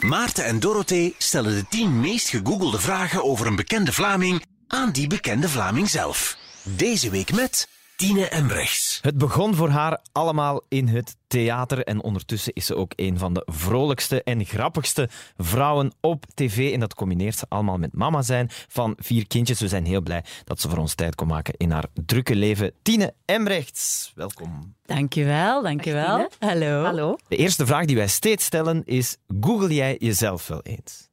Maarten en Dorothee stellen de 10 meest gegoogelde vragen over een bekende Vlaming aan die bekende Vlaming zelf. Deze week met Tine Embrechts. Het begon voor haar allemaal in het theater en ondertussen is ze ook een van de vrolijkste en grappigste vrouwen op tv. En dat combineert ze allemaal met mama zijn van vier kindjes. We zijn heel blij dat ze voor ons tijd kon maken in haar drukke leven. Tine Embrechts, welkom. Dankjewel, dankjewel. Hallo. Hallo. De eerste vraag die wij steeds stellen is, google jij jezelf wel eens?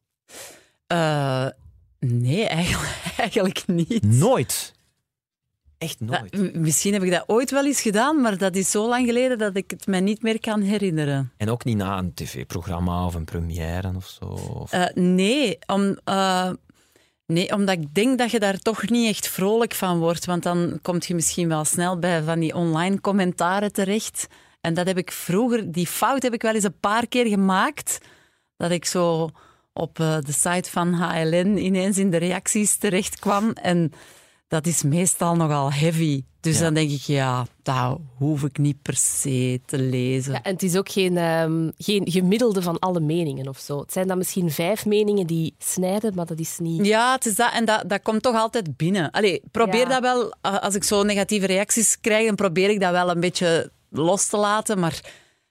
Uh, nee, eigenlijk, eigenlijk niet. Nooit? Echt Dat- nooit. misschien heb ik dat ooit wel eens gedaan, maar dat is zo lang geleden dat ik het me niet meer kan herinneren. En ook niet na een tv-programma of een première of zo? Of- Eh, nee, om, eh, nee, omdat ik denk dat je daar toch niet echt vrolijk van wordt. Want dan kom je misschien wel snel bij van die online commentaren terecht. En dat heb ik vroeger, die fout heb ik wel eens een paar keer gemaakt. Dat ik zo op eh, de site van HLN ineens in de reacties terecht kwam. En dat is meestal nogal heavy. Dus Ja. dan denk ik, ja, dat hoef ik niet per se te lezen. Ja, en het is ook geen, ehm, geen gemiddelde van alle meningen of zo. Het zijn dan misschien vijf meningen die snijden, maar dat is niet... Ja, het is dat. En dat, dat komt toch altijd binnen. Allee, probeer Ja. dat wel. eh, Als ik zo negatieve reacties krijg, dan probeer ik dat wel een beetje los te laten. Maar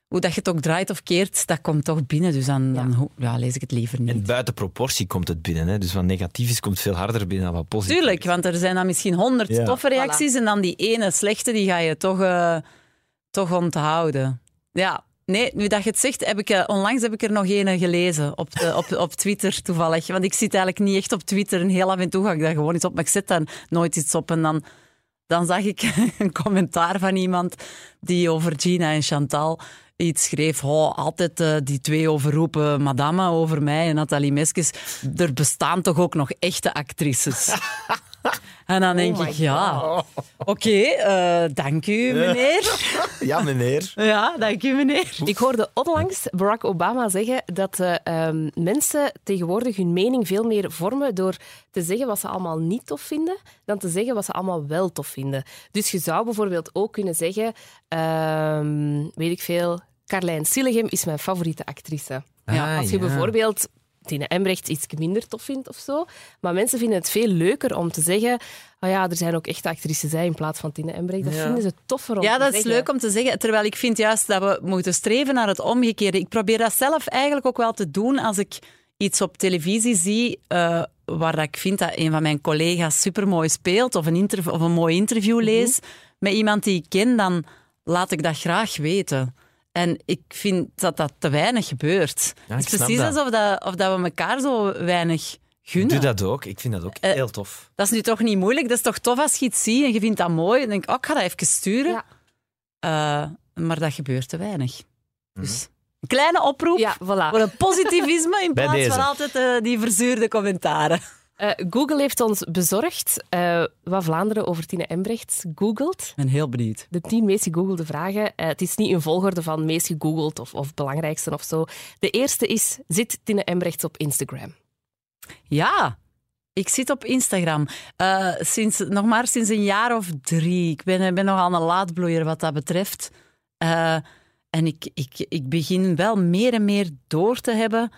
hoe dat je het ook draait of keert, dat komt toch binnen. Dus dan, ja, lees ik het liever En niet. buiten proportie komt het binnen. Hè? Dus wat negatief is, komt veel harder binnen dan wat positief Tuurlijk, want er zijn dan misschien honderd Ja. toffe reacties en dan die ene slechte, die ga je toch, eh, toch onthouden. Ja, nee, nu dat je het zegt, heb ik, eh, onlangs heb ik er nog een gelezen op, de, op, op Twitter toevallig. Want ik zit eigenlijk niet echt op Twitter en heel af en toe ga ik daar gewoon iets op, maar ik zet daar nooit iets op. En dan, dan zag ik een commentaar van iemand die over Gina en Chantal iets schreef. Oh, altijd eh, die twee overroepen madame over mij en Nathalie Meskes. Er bestaan toch ook nog echte actrices? En dan denk my ik, ja, oké, eh, dank u meneer. Ja, meneer. Ja, dank u meneer. Ik hoorde onlangs Barack Obama zeggen dat eh, ehm, mensen tegenwoordig hun mening veel meer vormen door te zeggen wat ze allemaal niet tof vinden, dan te zeggen wat ze allemaal wel tof vinden. Dus je zou bijvoorbeeld ook kunnen zeggen, ehm, weet ik veel, Carlijn Sillegem is mijn favoriete actrice. ja, Ah, als je ja. bijvoorbeeld Tine Embrecht iets minder tof vindt of zo. Maar mensen vinden het veel leuker om te zeggen, oh ja, er zijn ook echte actrices hè, in plaats van Tine Embrecht. Dat Ja. vinden ze toffer om Ja, te dat is zeggen. leuk om te zeggen. Terwijl ik vind juist dat we moeten streven naar het omgekeerde. Ik probeer dat zelf eigenlijk ook wel te doen als ik iets op televisie zie eh, waar dat ik vind dat een van mijn collega's supermooi speelt of een, interv- of een mooi interview lees met iemand die ik ken, dan laat ik dat graag weten. En ik vind dat dat te weinig gebeurt. Ja, het is precies dat. alsof dat, of dat we elkaar zo weinig gunnen. Doe dat ook. Ik vind dat ook Eh, heel tof. Dat is nu toch niet moeilijk? Dat is toch tof als je iets ziet en je vindt dat mooi. Dan denk ik, oh, ik ga dat even sturen. Ja. Eh, maar dat gebeurt te weinig. Dus een kleine oproep Ja, voilà. voor een positivisme in plaats van altijd eh, die verzuurde commentaren. Eh, Google heeft ons bezorgd eh, wat Vlaanderen over Tine Embrecht googelt. Ik ben heel benieuwd. De tien meest gegoogelde vragen. Eh, het is niet een volgorde van meest gegoogeld of, of belangrijkste of zo. De eerste is, zit Tine Embrechts op Instagram? Ja, ik zit op Instagram. Sinds, nog maar sinds een jaar of drie. Ik ben, ben nogal een laadbloeier wat dat betreft. En ik, ik, ik begin wel meer en meer door te hebben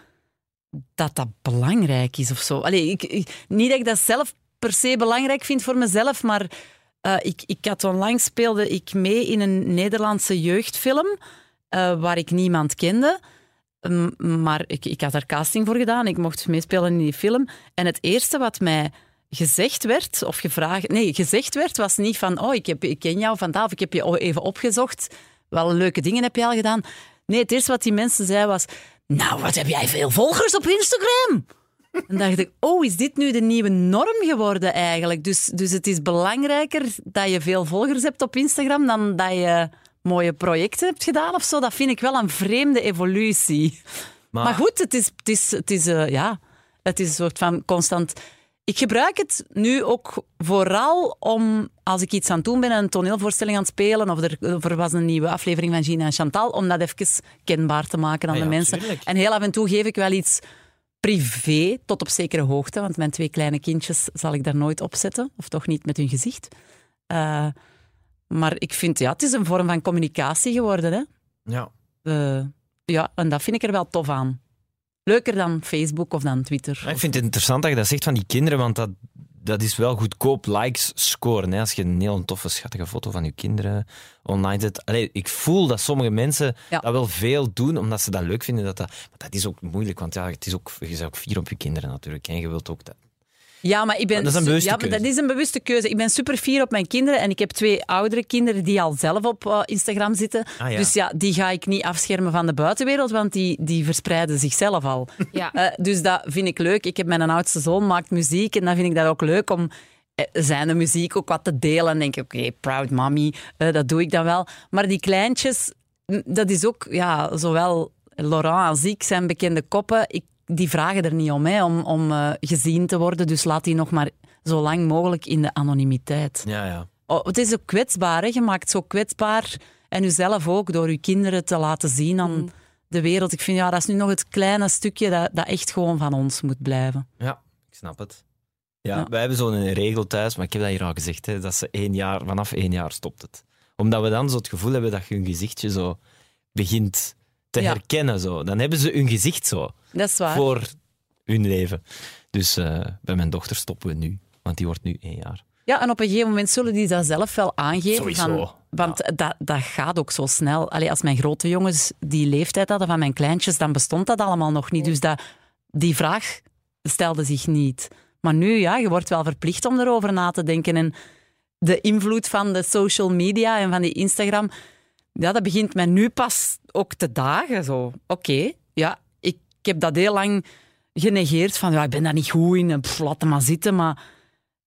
dat dat belangrijk is of zo. Ik, niet dat ik dat zelf per se belangrijk vind voor mezelf, maar eh, ik, ik had onlangs speelde ik mee in een Nederlandse jeugdfilm eh, waar ik niemand kende. Maar ik, ik had daar casting voor gedaan. Ik mocht meespelen in die film. En het eerste wat mij gezegd werd, of gevraagd... Nee, gezegd werd, was niet van... Oh, ik, heb, ik ken jou vandaag, of ik heb je even opgezocht. Wel leuke dingen heb je al gedaan. Nee, het eerste wat die mensen zeiden was... Nou, wat heb jij veel volgers op Instagram? En dacht ik, oh, is dit nu de nieuwe norm geworden eigenlijk? Dus, dus het is belangrijker dat je veel volgers hebt op Instagram dan dat je mooie projecten hebt gedaan of zo. Dat vind ik wel een vreemde evolutie. Maar, goed, het is, het is, het is, eh, ja, het is een soort van constant... Ik gebruik het nu ook vooral om, als ik iets aan het doen ben, een toneelvoorstelling aan het spelen, of er, of er was een nieuwe aflevering van Gina en Chantal, om dat even kenbaar te maken aan Ah de mensen. tuurlijk. En heel af en toe geef ik wel iets privé, tot op zekere hoogte, want mijn twee kleine kindjes zal ik daar nooit op zetten, of toch niet met hun gezicht. Eh, maar ik vind, ja, het is een vorm van communicatie geworden. Hè? Ja. Eh, ja, en dat vind ik er wel tof aan. Leuker dan Facebook of dan Twitter. Ik vind het interessant dat je dat zegt van die kinderen, want dat, dat is wel goedkoop likes scoren. Hè? Als je een heel toffe, schattige foto van je kinderen online zet. Allee, ik voel dat sommige mensen Ja. dat wel veel doen, omdat ze dat leuk vinden. Dat dat, maar dat is ook moeilijk, want ja, het is ook, je bent ook fier op je kinderen natuurlijk. En je wilt ook dat. Ja, maar ik ben, Maar dat is een bewuste ja, maar keuze. dat is een bewuste keuze. Ik ben super fier op mijn kinderen en ik heb twee oudere kinderen die al zelf op eh, Instagram zitten. Ah, ja. Dus ja, die ga ik niet afschermen van de buitenwereld, want die, die verspreiden zichzelf al. Ja. Eh, dus dat vind ik leuk. Ik heb mijn oudste zoon maakt muziek en dan vind ik dat ook leuk om eh, zijn muziek ook wat te delen. En denk ik, oké, proud mommy, eh, dat doe ik dan wel. Maar die kleintjes, dat is ook, ja, zowel Laurent als ik zijn bekende koppen. Ik, die vragen er niet om, hè, om, om eh, gezien te worden. Dus laat die nog maar zo lang mogelijk in de anonimiteit. Ja, ja. Oh, het is ook kwetsbaar, hè? je maakt zo kwetsbaar. En jezelf ook, door je kinderen te laten zien aan de wereld. Ik vind, ja, dat is nu nog het kleine stukje dat, dat echt gewoon van ons moet blijven. Ja, ik snap het. Ja, Ja. wij hebben zo'n regel thuis, maar ik heb dat hier al gezegd, hè, dat ze één jaar, vanaf één jaar stopt het. Omdat we dan zo het gevoel hebben dat je hun gezichtje zo begint te Ja. herkennen. Zo. Dan hebben ze hun gezicht zo Dat is waar. voor hun leven. Dus eh, bij mijn dochter stoppen we nu, want die wordt nu één jaar. Ja, en op een gegeven moment zullen die dat zelf wel aangeven. Sowieso. Van, want dat, dat gaat ook zo snel. Allee, als mijn grote jongens die leeftijd hadden van mijn kleintjes, dan bestond dat allemaal nog niet. Dus dat, die vraag stelde zich niet. Maar nu, ja, je wordt wel verplicht om erover na te denken. En de invloed van de social media en van die Instagram, ja, dat begint mij nu pas ook te dagen. Zo, oké, ja, ik, ik heb dat heel lang genegeerd van, ja, ik ben daar niet goed in, pff, laat het maar zitten. Maar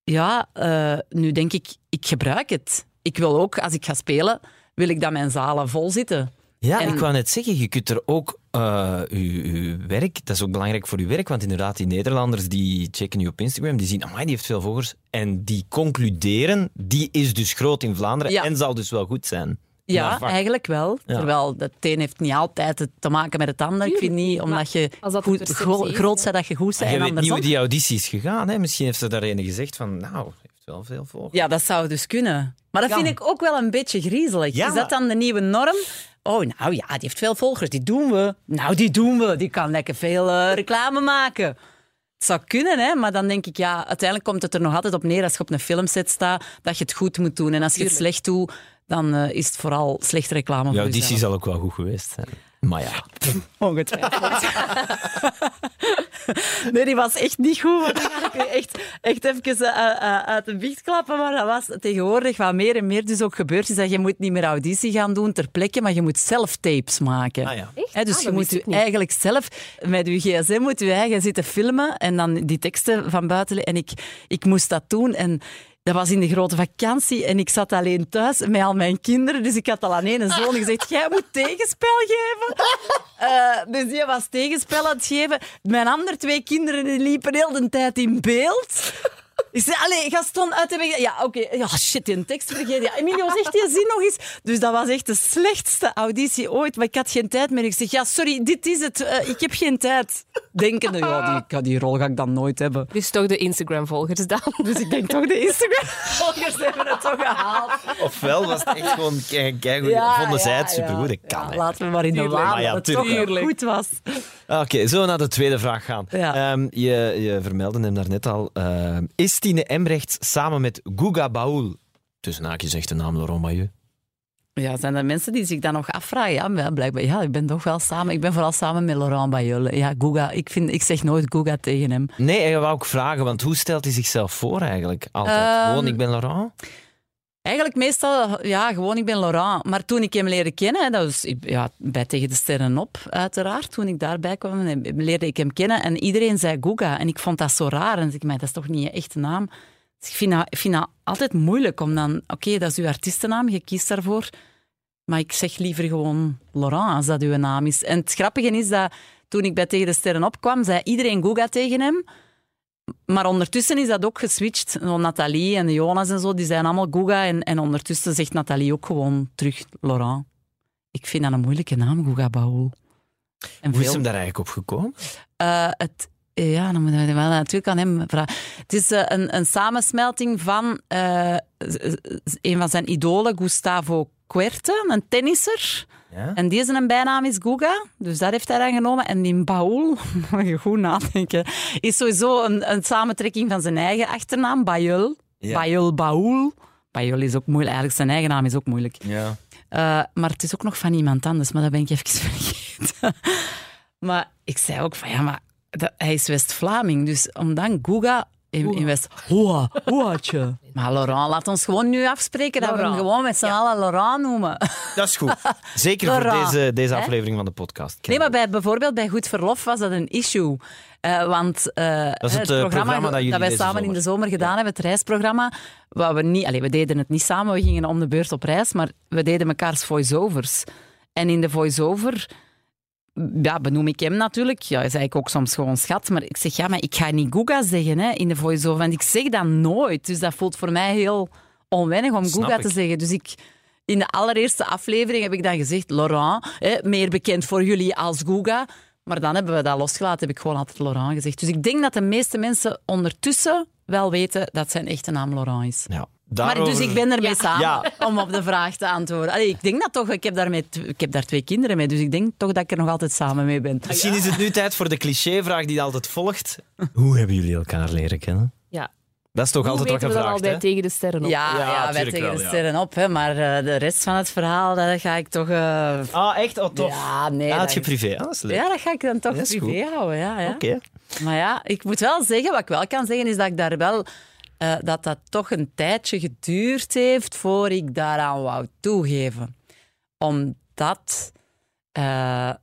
ja, eh, nu denk ik, ik gebruik het. Ik wil ook, als ik ga spelen, wil ik dat mijn zalen vol zitten. Ja, En- ik wou net zeggen, je kunt er ook eh uw, uw werk, dat is ook belangrijk voor uw werk, want inderdaad, die Nederlanders die checken u op Instagram, die zien, amai, die heeft veel volgers, en die concluderen, die is dus groot in Vlaanderen Ja. en zal dus wel goed zijn. Ja, vak. eigenlijk wel. Ja. Terwijl het een heeft niet altijd te maken met het ander. Ik vind niet, omdat je goed, gro- groot bent, dat je goed bent. je En weet niet hoe die auditie is gegaan. Hè? Misschien heeft ze daar ene gezegd van, nou, heeft wel veel volgers. Ja, dat zou dus kunnen. Maar dat Kan. vind ik ook wel een beetje griezelig. Ja, Is dat dan de nieuwe norm? Oh, nou ja, die heeft veel volgers. Die doen we. Nou, die doen we. Die kan lekker veel eh, reclame maken. Het zou kunnen, hè? maar dan denk ik, ja, uiteindelijk komt het er nog altijd op neer als je op een filmset staat, dat je het goed moet doen. En als je het slecht doet, dan eh, is het vooral slechte reclame Die voor auditie jezelf. zal ook wel goed geweest zijn. Maar ja, Ongetwijfeld. nee, die was echt niet goed. want Dan ga ik u echt, echt even eh, eh, uit de biecht klappen. Maar dat was tegenwoordig wat meer en meer dus ook gebeurd. Is dat je moet niet meer auditie gaan doen ter plekke, maar je moet zelf tapes maken. ah, ja. Echt? Hè, dus Ah, je moet niet. eigenlijk zelf met je gsm moet je eigen zitten filmen en dan die teksten van buiten. En ik, ik moest dat doen en dat was in de grote vakantie en ik zat alleen thuis met al mijn kinderen. Dus ik had al aan één zoon gezegd, jij moet tegenspel geven. Eh, dus die was tegenspel aan het geven. Mijn andere twee kinderen liepen heel de tijd in beeld. Ik zei, allee, Gaston uit de weg. Ja, oké. Ja, shit, die tekst vergeten. Ja, Emilio, zegt die zin nog eens. Dus dat was echt de slechtste auditie ooit. Maar ik had geen tijd meer. Ik zeg, ja, sorry, dit is het. Eh, ik heb geen tijd. Denkende, ja, die, ja, die rol ga ik dan nooit hebben. Dus toch de Instagram-volgers dan. Dus ik denk toch, de Instagram-volgers hebben het toch gehaald. Ofwel was het echt gewoon kei, kei goed. vonden zij het supergoed? Dat kan. Ja, laten we maar in de waan Maar ja, dat het toch tuurlijk. goed was. Oké, we naar de tweede vraag gaan? Ja. Ehm, je, je vermeldde hem daarnet al. Ehm, is Tine Embrechts samen met Guga Baul, tussen haakjes zegt de naam Laurent Maillot, Ja, zijn er mensen die zich dan nog afvragen? Ja, blijkbaar. Ja, ik ben toch wel samen. Ik ben vooral samen met Laurent Bayeul. Ja, Guga. Ik, vind, ik zeg nooit Guga tegen hem. Nee, ik wou ook vragen, want hoe stelt hij zichzelf voor eigenlijk? Altijd. Ehm, Gewoon, ik ben Laurent? Eigenlijk meestal, ja, gewoon ik ben Laurent. Maar toen ik hem leerde kennen, dat was ja, bij Tegen de Sterren op, uiteraard. Toen ik daarbij kwam, eh, leerde ik hem kennen. En iedereen zei Guga. En ik vond dat zo raar. En ik, maar dat is toch niet je echte naam? Dus ik vind dat, altijd moeilijk om dan... Oké, dat is uw artiestennaam, je kiest daarvoor. Maar ik zeg liever gewoon Laurent, als dat uw naam is. En het grappige is dat toen ik bij Tegen de Sterren opkwam, zei iedereen Guga tegen hem. Maar ondertussen is dat ook geswitcht. Nathalie en Jonas en zo, die zijn allemaal Guga. En, en ondertussen zegt Nathalie ook gewoon terug Laurent. Ik vind dat een moeilijke naam, Guga Baul. En Hoe is hem daar eigenlijk op gekomen? eh, het, ja, dan moeten we wel natuurlijk aan hem vragen. Het is eh, een, een samensmelting van eh, een van zijn idolen, Gustavo Kuerte, een tennisser. Ja? En deze een bijnaam is Guga, dus dat heeft hij dan genomen. En die Baul, moet je goed nadenken, is sowieso een, een samentrekking van zijn eigen achternaam, Bayul. Ja. Bayul Baul. Bayul is ook moeilijk, eigenlijk zijn eigen naam is ook moeilijk. Ja. Eh, maar het is ook nog van iemand anders, maar dat ben ik even vergeten. maar ik zei ook van, ja, maar dat, hij is West-Vlaming, dus om dan Guga in, in West... Hoa, hoaatje. Maar Laurent, laat ons gewoon nu afspreken dat we hem gewoon met z'n allen Laurent noemen. Dat is goed. Zeker voor deze, deze Hè? aflevering van de podcast. Nee, maar bij, bijvoorbeeld bij Goed Verlof was dat een issue. Eh, want eh, Dat is het, eh, programma dat jullie wij samen in de zomer gedaan hebben, het reisprogramma. Waar we, niet, allee, we deden het niet samen, we gingen om de beurt op reis, maar we deden mekaars voice-overs. En in de voice-over ja, benoem ik hem natuurlijk. Ja, zei ik ook soms gewoon schat. Maar ik zeg, ja, maar ik ga niet Guga zeggen hè, in de voice-over. Want ik zeg dat nooit. Dus dat voelt voor mij heel onwennig om Snap Guga ik. te zeggen. Dus ik... In de allereerste aflevering heb ik dan gezegd Laurent, hè, meer bekend voor jullie als Guga. Maar dan hebben we dat losgelaten, heb ik gewoon altijd Laurent gezegd. Dus ik denk dat de meeste mensen ondertussen wel weten dat zijn echte naam Laurent is. Ja, Maar dus ik ben ermee samen Ja. om op de vraag te antwoorden. Allee, ik denk dat toch, ik heb, daarmee, ik heb daar twee kinderen mee, dus ik denk toch dat ik er nog altijd samen mee ben. Misschien is het nu tijd voor de clichévraag die altijd volgt. Hoe hebben jullie elkaar leren kennen? Ja. Dat is toch Hoe altijd wat we dan al gevraagd, bij hè? tegen de sterren op? Ja, Ja, ja, wij tegen wel, de ja. sterren op, hè, maar eh, de rest van het verhaal, dat ga ik toch... eh, Ah, echt? Oh, tof. Ja, nee. Dat het je is- privé. Ah, dat is leuk. Ja, dat ga ik dan toch is privé houden. Ja, ja. Oké. Maar ja, ik moet wel zeggen, wat ik wel kan zeggen, is dat ik daar wel... eh, dat dat toch een tijdje geduurd heeft voor ik daaraan wou toegeven. Omdat... eh,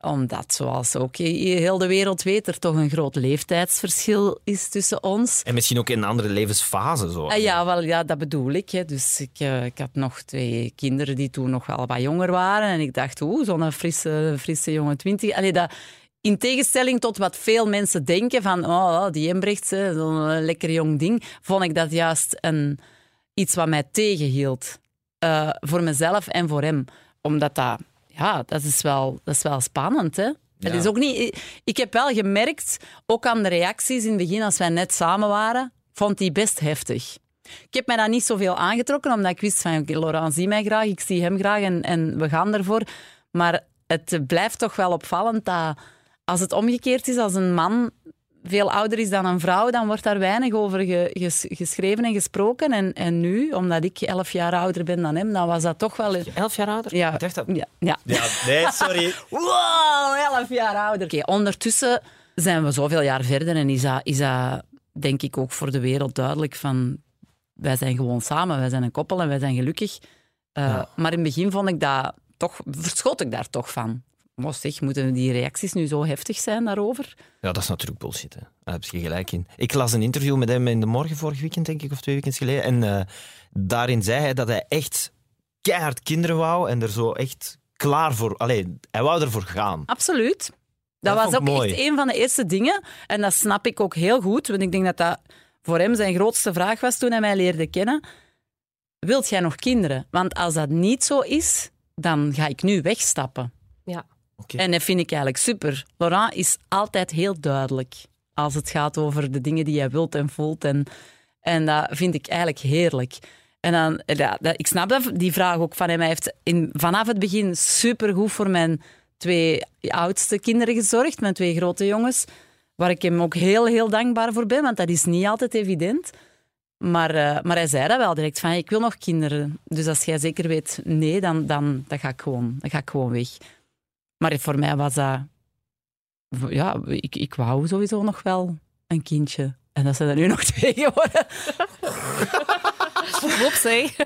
omdat, zoals ook heel de wereld weet, er toch een groot leeftijdsverschil is tussen ons. En misschien ook in een andere levensfase. Zo. Ah, ja, wel, ja, dat bedoel ik. Hè. Dus ik, eh, ik had nog twee kinderen die toen nog wel wat jonger waren. En ik dacht, oeh, zo'n frisse, frisse jonge twintig. Allee, dat, in tegenstelling tot wat veel mensen denken van oh, die Embrechts, zo'n eh, lekker jong ding, vond ik dat juist een, iets wat mij tegenhield. Eh, voor mezelf en voor hem. Omdat dat, ja, dat is wel, dat is wel spannend, hè. Het is ook niet, ik heb wel gemerkt, ook aan de reacties in het begin, als wij net samen waren, vond die best heftig. Ik heb mij dat niet zoveel aangetrokken, omdat ik wist van, oké, Laurent zie mij graag, ik zie hem graag en, en we gaan ervoor. Maar het blijft toch wel opvallend dat als het omgekeerd is, als een man veel ouder is dan een vrouw, dan wordt daar weinig over ge- ges- geschreven en gesproken. En, en nu, omdat ik elf jaar ouder ben dan hem, dan was dat toch wel... Elf jaar ouder? Ja, Ik dacht dat... ja, ja. Ja, nee, sorry. Wow, elf jaar ouder. Oké, ondertussen zijn we zoveel jaar verder en is dat, is dat denk ik ook voor de wereld duidelijk van wij zijn gewoon samen, wij zijn een koppel en wij zijn gelukkig. Uh, Ja. Maar in het begin vond ik dat toch, verschot ik daar toch van. Maar zeg, moeten die reacties nu zo heftig zijn daarover? Ja, dat is natuurlijk bullshit. Hè. Daar heb je gelijk in. Ik las een interview met hem in de morgen vorig weekend, denk ik, of twee weekends geleden. En eh, daarin zei hij dat hij echt keihard kinderen wou en er zo echt klaar voor... Allee, hij wou ervoor gaan. Absoluut. Dat, Dat was ook mooi. echt een van de eerste dingen. En dat snap ik ook heel goed, want ik denk dat dat voor hem zijn grootste vraag was toen hij mij leerde kennen. Wilt jij nog kinderen? Want als dat niet zo is, dan ga ik nu wegstappen. En dat vind ik eigenlijk super. Laurent is altijd heel duidelijk als het gaat over de dingen die hij wilt en voelt. En, en dat vind ik eigenlijk heerlijk. En dan, ja, dat- ik snap dat, die vraag ook van hem. Hij heeft in, vanaf het begin supergoed voor mijn twee oudste kinderen gezorgd, mijn twee grote jongens. Waar ik hem ook heel, heel dankbaar voor ben, want dat is niet altijd evident. Maar, eh, maar hij zei dat wel direct, van ik wil nog kinderen. Dus als jij zeker weet nee, dan, dan, dan, ga, ik gewoon, dan ga ik gewoon weg. Maar voor mij was dat... Ja, ik, ik wou sowieso nog wel een kindje. En dat zijn er nu nog twee geworden. Klopt, zeg.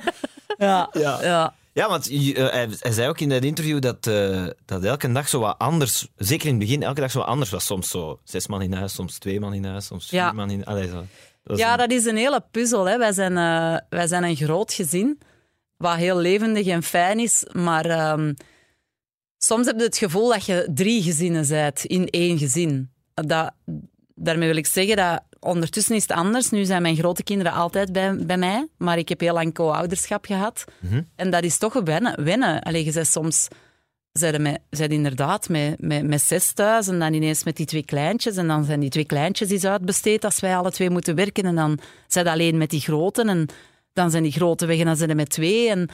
Ja, Ja. ja. Ja, want eh, hij, hij zei ook in dat interview dat, eh, dat elke dag zo wat anders, zeker in het begin, elke dag zo wat anders was. Soms zo zes man in huis, soms twee man in huis, soms vier Ja. man in Allee, zo. Dat ja, een- dat is een hele puzzel. Hè. Wij, zijn, eh, wij zijn een groot gezin, wat heel levendig en fijn is. Maar ehm, soms heb je het gevoel dat je drie gezinnen bent in één gezin. Dat, daarmee wil ik zeggen dat ondertussen is het anders. Nu zijn mijn grote kinderen altijd bij, bij mij, maar ik heb heel lang co-ouderschap gehad. Mhm. En dat is toch een wennen. wennen. Allee, je bent soms zijn inderdaad met, met, met zes thuis en dan ineens met die twee kleintjes. En dan zijn die twee kleintjes eens uitbesteed als wij alle twee moeten werken. En dan zijn alleen met die groten. En dan zijn die grote weg en dan zijn er met twee. En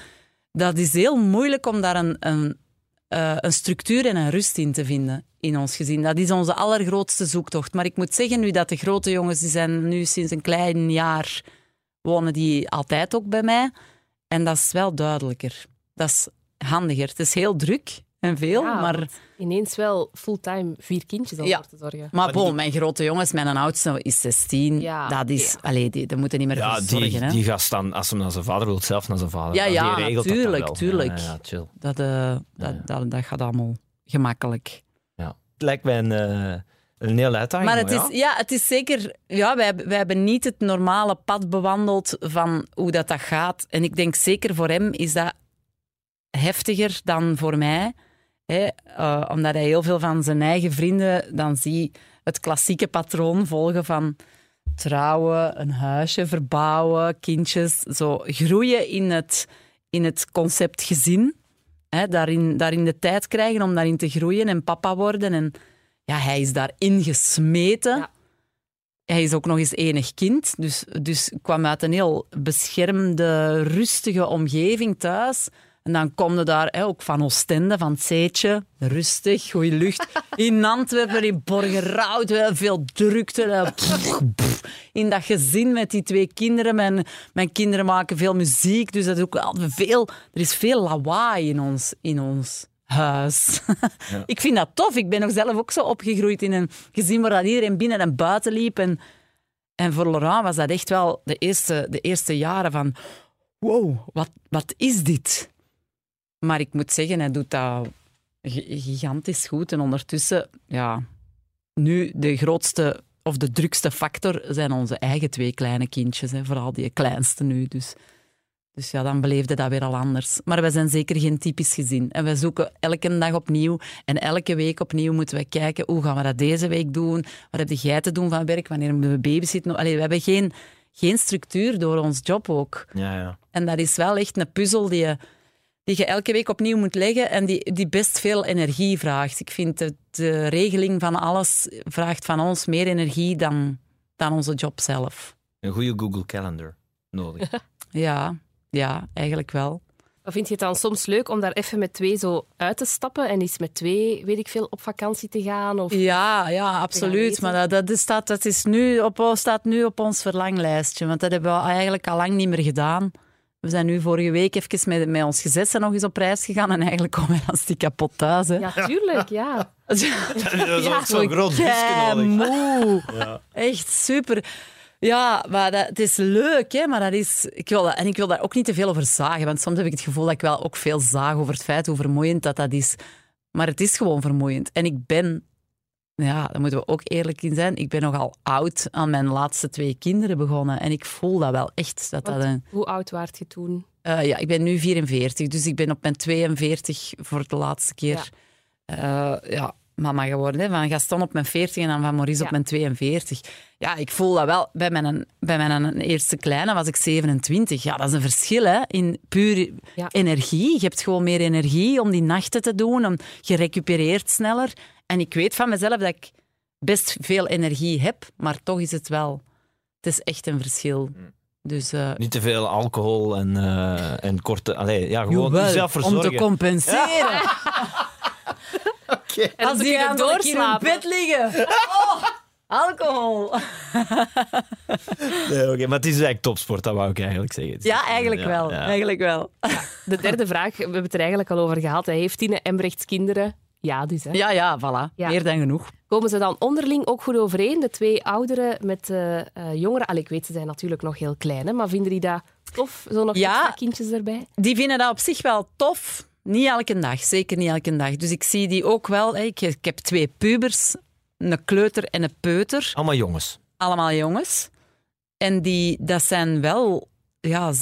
dat is heel moeilijk om daar een, een, eh, een structuur en een rust in te vinden in ons gezin. Dat is onze allergrootste zoektocht. Maar ik moet zeggen, nu dat de grote jongens, die zijn nu sinds een klein jaar, wonen die altijd ook bij mij. En dat is wel duidelijker. Dat is handiger. Het is heel druk en veel, Ja, maar... Ineens wel fulltime vier kindjes om Ja. voor te zorgen. Maar bon, mijn grote jongens, mijn oudste is 16. Ja, dat is... ja. Allee, die, daar moeten niet meer Ja, voor die, zorgen. hè. die gast dan, als hij naar zijn vader wil, zelf naar zijn vader. Ja, ja, die regelt dat tuurlijk, wel. tuurlijk. Ja, ja, chill. Dat, eh, dat, dat, dat gaat allemaal gemakkelijk. Het lijkt mij een, eh, een hele uitdaging. Maar het ja. is, ja, het is zeker... Ja, wij, hebben- wij hebben niet het normale pad bewandeld van hoe dat, dat gaat. En ik denk zeker voor hem is dat heftiger dan voor mij. Hè? Eh, omdat hij heel veel van zijn eigen vrienden dan zie het klassieke patroon volgen van trouwen, een huisje verbouwen, kindjes. Zo groeien in het, in het concept gezin. Hè? Daarin, daarin de tijd krijgen om daarin te groeien en papa worden. En ja, hij is daarin gesmeten. Ja. Hij is ook nog eens enig kind, dus, dus kwam uit een heel beschermde, rustige omgeving thuis. En dan kom je daar hè, ook van Oostende, van het Zeetje, rustig, goede lucht. In Antwerpen, in Borgerhout, veel drukte. pff, pff. In dat gezin met die twee kinderen. Mijn, mijn kinderen maken veel muziek, dus dat is ook veel, er is veel lawaai in ons, in ons huis. Ik vind dat tof. Ik ben nog zelf ook zo opgegroeid in een gezin waar dat iedereen binnen en buiten liep. En, en voor Laurent was dat echt wel de eerste, de eerste jaren van... Wow, wat, wat is dit? Maar ik moet zeggen, hij doet dat gi- gigantisch goed. En ondertussen, ja... Nu, de grootste of de drukste factor zijn onze eigen twee kleine kindjes. Hè. Vooral die kleinste nu. Dus, dus ja, dan beleefde dat weer al anders. Maar wij zijn zeker geen typisch gezin. En wij zoeken elke dag opnieuw. En elke week opnieuw moeten we kijken, hoe gaan we dat deze week doen? Wat heb jij te doen van werk? Wanneer moeten we babysitten? Allee, we hebben geen, geen structuur door ons job ook. Ja, ja. En dat is wel echt een puzzel die je, die je elke week opnieuw moet leggen en die, die best veel energie vraagt. Ik vind de, de regeling van alles vraagt van ons meer energie dan, dan onze job zelf. Een goede Google Calendar nodig. Ja, ja, eigenlijk wel. Vind je het dan soms leuk om daar even met twee zo uit te stappen en eens met twee, weet ik veel, op vakantie te gaan? Of... Ja, ja, absoluut. Maar dat, dat, is, staat, dat is nu op, staat nu op ons verlanglijstje. Want dat hebben we eigenlijk al lang niet meer gedaan. We zijn nu vorige week even met, met ons gezessen nog eens op reis gegaan. En eigenlijk komen we als die kapot thuis. Hè. Ja, tuurlijk, ja. Dat is Ja, ook zo'n groot busje nodig. moe. Echt super. Ja, maar dat, het is leuk, hè, maar dat is... Ik wil dat, en ik wil daar ook niet te veel over zagen, want soms heb ik het gevoel dat ik wel ook veel zaag over het feit hoe vermoeiend dat dat is. Maar het is gewoon vermoeiend. En ik ben... Ja, daar moeten we ook eerlijk in zijn. Ik ben nogal oud aan mijn laatste twee kinderen begonnen. En ik voel dat wel echt. Dat dat een, Hoe oud waart je toen? eh, ja, ik ben nu 44, dus ik ben op mijn 42 voor de laatste keer ja. ja, mama geworden. Hè. Van Gaston op mijn 40 en dan van Maurice Ja. op mijn 42. Ja, ik voel dat wel. Bij mijn, bij mijn eerste kleine was ik 27. Ja, dat is een verschil hè, in puur Ja. energie. Je hebt gewoon meer energie om die nachten te doen. Om, je recupereert sneller. En ik weet van mezelf dat ik best veel energie heb, maar toch is het wel... Het is echt een verschil. Dus... eh, Niet te veel alcohol en, eh, en korte... Allee, ja, gewoon Jawel, jezelf om verzorgen. te compenseren. En Als die anderen hier in doorslapen. bed liggen. Oh, alcohol. Nee, oké, maar het is eigenlijk topsport, dat wou ik eigenlijk zeggen. Ja, eigenlijk ja, wel. ja. Eigenlijk wel. De derde vraag, we hebben het er eigenlijk al over gehad. Hij heeft Tine Embrechts kinderen? Ja, dus. Hè. Ja, ja, voilà. Ja. Meer dan genoeg. Komen ze dan onderling ook goed overeen? De twee ouderen met eh, eh, jongeren? Allee, ik weet, ze zijn natuurlijk nog heel klein, hè, maar vinden die dat tof? Zo nog Ja. kindjes erbij? Die vinden dat op zich wel tof. Niet elke dag, zeker niet elke dag. Dus ik zie die ook wel. hè. Ik, ik heb twee pubers, een kleuter en een peuter. Allemaal jongens. allemaal jongens. En die, dat zijn wel, ja,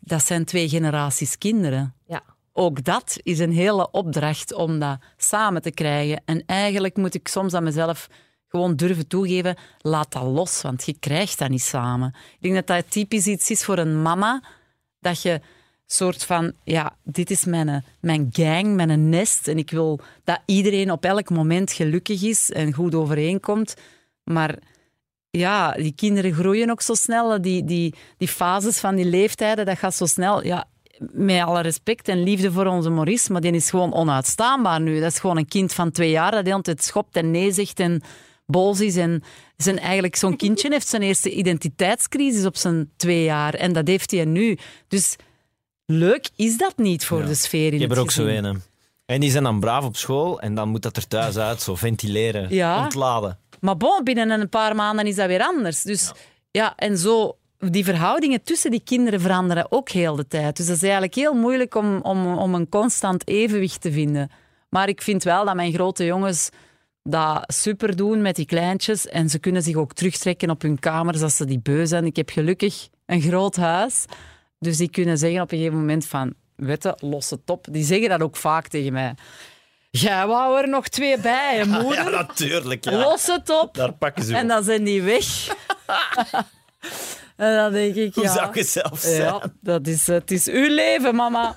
dat zijn twee generaties kinderen. Ja. Ook dat is een hele opdracht om dat samen te krijgen. En eigenlijk moet ik soms aan mezelf gewoon durven toegeven, laat dat los, want je krijgt dat niet samen. Ik denk dat dat typisch iets is voor een mama, dat je soort van, ja, dit is mijn, mijn gang, mijn nest, en ik wil dat iedereen op elk moment gelukkig is en goed overeenkomt. Maar ja, die kinderen groeien ook zo snel. Die, die, die fases van die leeftijden, dat gaat zo snel. Ja, met alle respect en liefde voor onze Maurice, maar die is gewoon onuitstaanbaar nu. Dat is gewoon een kind van twee jaar dat de hele schopt en nee zegt en boos is. En zijn, eigenlijk zo'n kindje heeft zijn eerste identiteitscrisis op zijn twee jaar. En dat heeft hij nu. Dus leuk is dat niet voor de sfeer in Ik heb het er ook zo een. hè. En die zijn dan braaf op school en dan moet dat er thuis uit, zo ventileren, Ja. ontladen. Maar bon, binnen een paar maanden is dat weer anders. Dus ja, en zo, die verhoudingen tussen die kinderen veranderen ook heel de tijd. Dus dat is eigenlijk heel moeilijk om, om, om een constant evenwicht te vinden. Maar ik vind wel dat mijn grote jongens dat super doen met die kleintjes. En ze kunnen zich ook terugtrekken op hun kamers als ze die beu zijn. Ik heb gelukkig een groot huis. Dus die kunnen zeggen op een gegeven moment van... Weet je, los het op. Die zeggen dat ook vaak tegen mij. Jij wou er nog twee bij, hè, moeder? natuurlijk. Los het op. Daar pakken ze En dan zijn die weg. en dan denk ik, Hoe ja... zou je zelf zijn? Ja, dat is, het is uw leven, mama.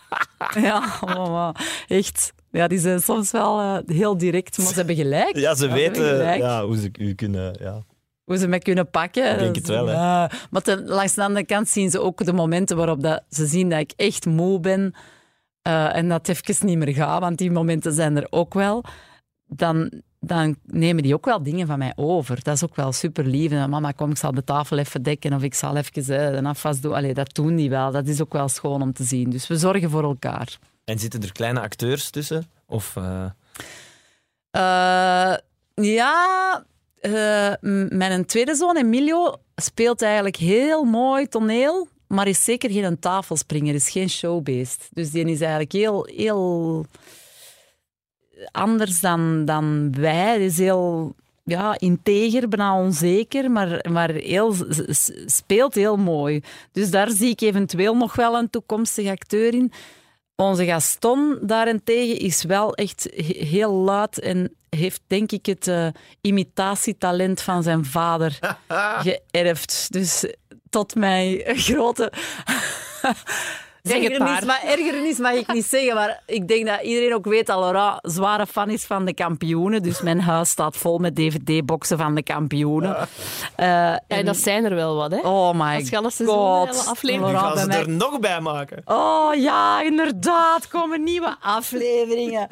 ja, mama. Echt. Ja, die zijn soms wel eh, heel direct, maar ze hebben gelijk. Ja, ze hebben weten ja, hoe ze u kunnen... Ja. Hoe ze me kunnen pakken. Ik denk het wel, hè. Ja. Maar ten, langs de andere kant zien ze ook de momenten waarop dat, ze zien dat ik echt moe ben. eh, en dat het even niet meer gaat, want die momenten zijn er ook wel. Dan, dan nemen die ook wel dingen van mij over. Dat is ook wel super lief. En, Mama, kom, ik zal de tafel even dekken of ik zal even eh, een afwas doen. Allee, dat doen die wel. Dat is ook wel schoon om te zien. Dus we zorgen voor elkaar. En zitten er kleine acteurs tussen? Of... eh, Eh, ja, m- mijn tweede zoon Emilio speelt eigenlijk heel mooi toneel, maar is zeker geen tafelspringer, is geen showbeest. Dus die is eigenlijk heel, heel anders dan, dan wij. Die is heel ja, integer, bijna onzeker, maar, maar heel, speelt heel mooi. Dus daar zie ik eventueel nog wel een toekomstige acteur in. Onze Gaston daarentegen is wel echt he- heel luid en heeft denk ik het eh, imitatietalent van zijn vader geërfd. Dus tot mijn grote... Zeg het ergernis, maar. ergernis mag ik niet zeggen, maar ik denk dat iedereen ook weet dat Laurent zware fan is van de kampioenen. Dus mijn huis staat vol met dvd-boxen van de kampioenen. Eh, Ja, en- dat zijn er wel wat, hè? Oh my Als je alle god. Laurent, gaan ze mij- er nog bij maken. Oh ja, inderdaad, komen nieuwe afleveringen.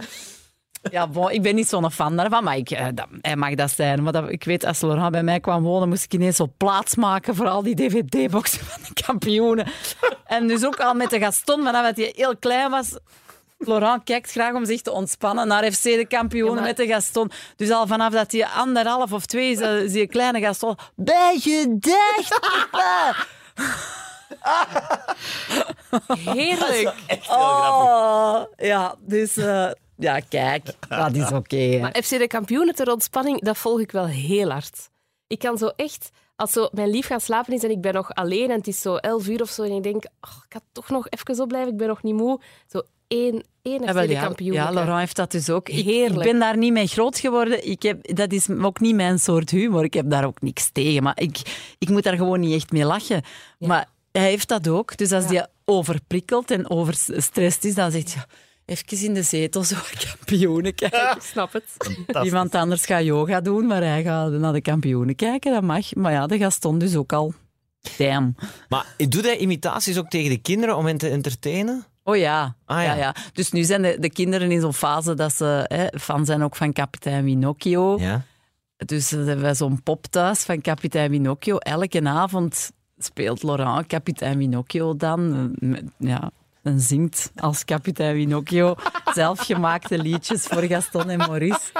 Ja, bon, ik ben niet zo'n fan daarvan, maar ik, eh, dat, hij mag dat zijn. Maar dat, ik weet, als Laurent bij mij kwam wonen, moest ik ineens zo plaats maken voor al die dvd-boxen van de kampioenen. En dus ook al met de Gaston, vanaf dat hij heel klein was... Laurent kijkt graag om zich te ontspannen naar FC de kampioenen Ja, maar- met de Gaston. Dus al vanaf dat hij anderhalf of twee is, eh, is die kleine Gaston... Bij gedacht, papa. Heerlijk. Oh, ja, dus eh, ja, kijk, dat is oké. Maar FC de kampioenen ter ontspanning, dat volg ik wel heel hard. Ik kan zo echt, als zo mijn lief gaan slapen is en ik ben nog alleen en het is zo elf uur of zo en ik denk, oh, ik ga toch nog even opblijven, ik ben nog niet moe. Zo één, één Ja, FC wel, de ja, kampioenen. ja, Laurent heeft dat dus ook. Ik, ik Heerlijk. ben daar niet mee groot geworden. Ik heb, dat is ook niet mijn soort humor. Ik heb daar ook niks tegen. Maar ik, ik moet daar gewoon niet echt mee lachen. Maar hij heeft dat ook. Dus als Ja. hij overprikkeld en overstrest is, dan zegt hij... Even in de zetel, zo kampioenen kijken. Ik snap het. Iemand anders gaat yoga doen, maar hij gaat naar de kampioenen kijken. Dat mag. Maar ja, de Gaston dus ook al. Damn. Maar doet hij imitaties ook tegen de kinderen om hen te entertainen? Oh ja. Ah, ja. ja. ja. Dus nu zijn de, de kinderen in zo'n fase dat ze hè, fan zijn ook van kapitein Winocchio. Ja. Dus dan hebben wij zo'n pop thuis van kapitein Winocchio. Elke avond speelt Laurent kapitein Winocchio dan. Eh, Ja, en zingt als kapitein Winocchio zelfgemaakte liedjes voor Gaston en Maurice.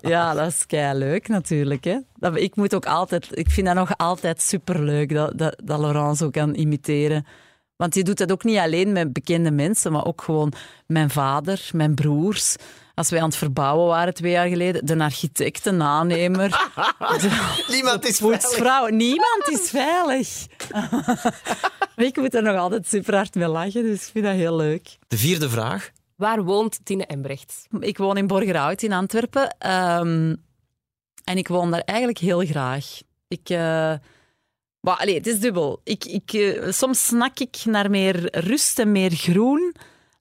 Ja, dat is kei leuk natuurlijk. Hè? Dat, ik, moet ook altijd, ik vind dat nog altijd superleuk dat, dat, dat Laurent zo kan imiteren. Want je doet dat ook niet alleen met bekende mensen, maar ook gewoon mijn vader, mijn broers. Als wij aan het verbouwen waren twee jaar geleden, de architect, de aannemer, Niemand is poetsvrouw. Niemand is veilig. ik moet er nog altijd super hard mee lachen, dus ik vind dat heel leuk. De vierde vraag. Waar woont Tine Embrecht? Ik woon in Borgerhout in Antwerpen. ehm, en ik woon daar eigenlijk heel graag. Ik, eh, maar, allee, het is dubbel. Ik, ik, eh, soms snak ik naar meer rust en meer groen.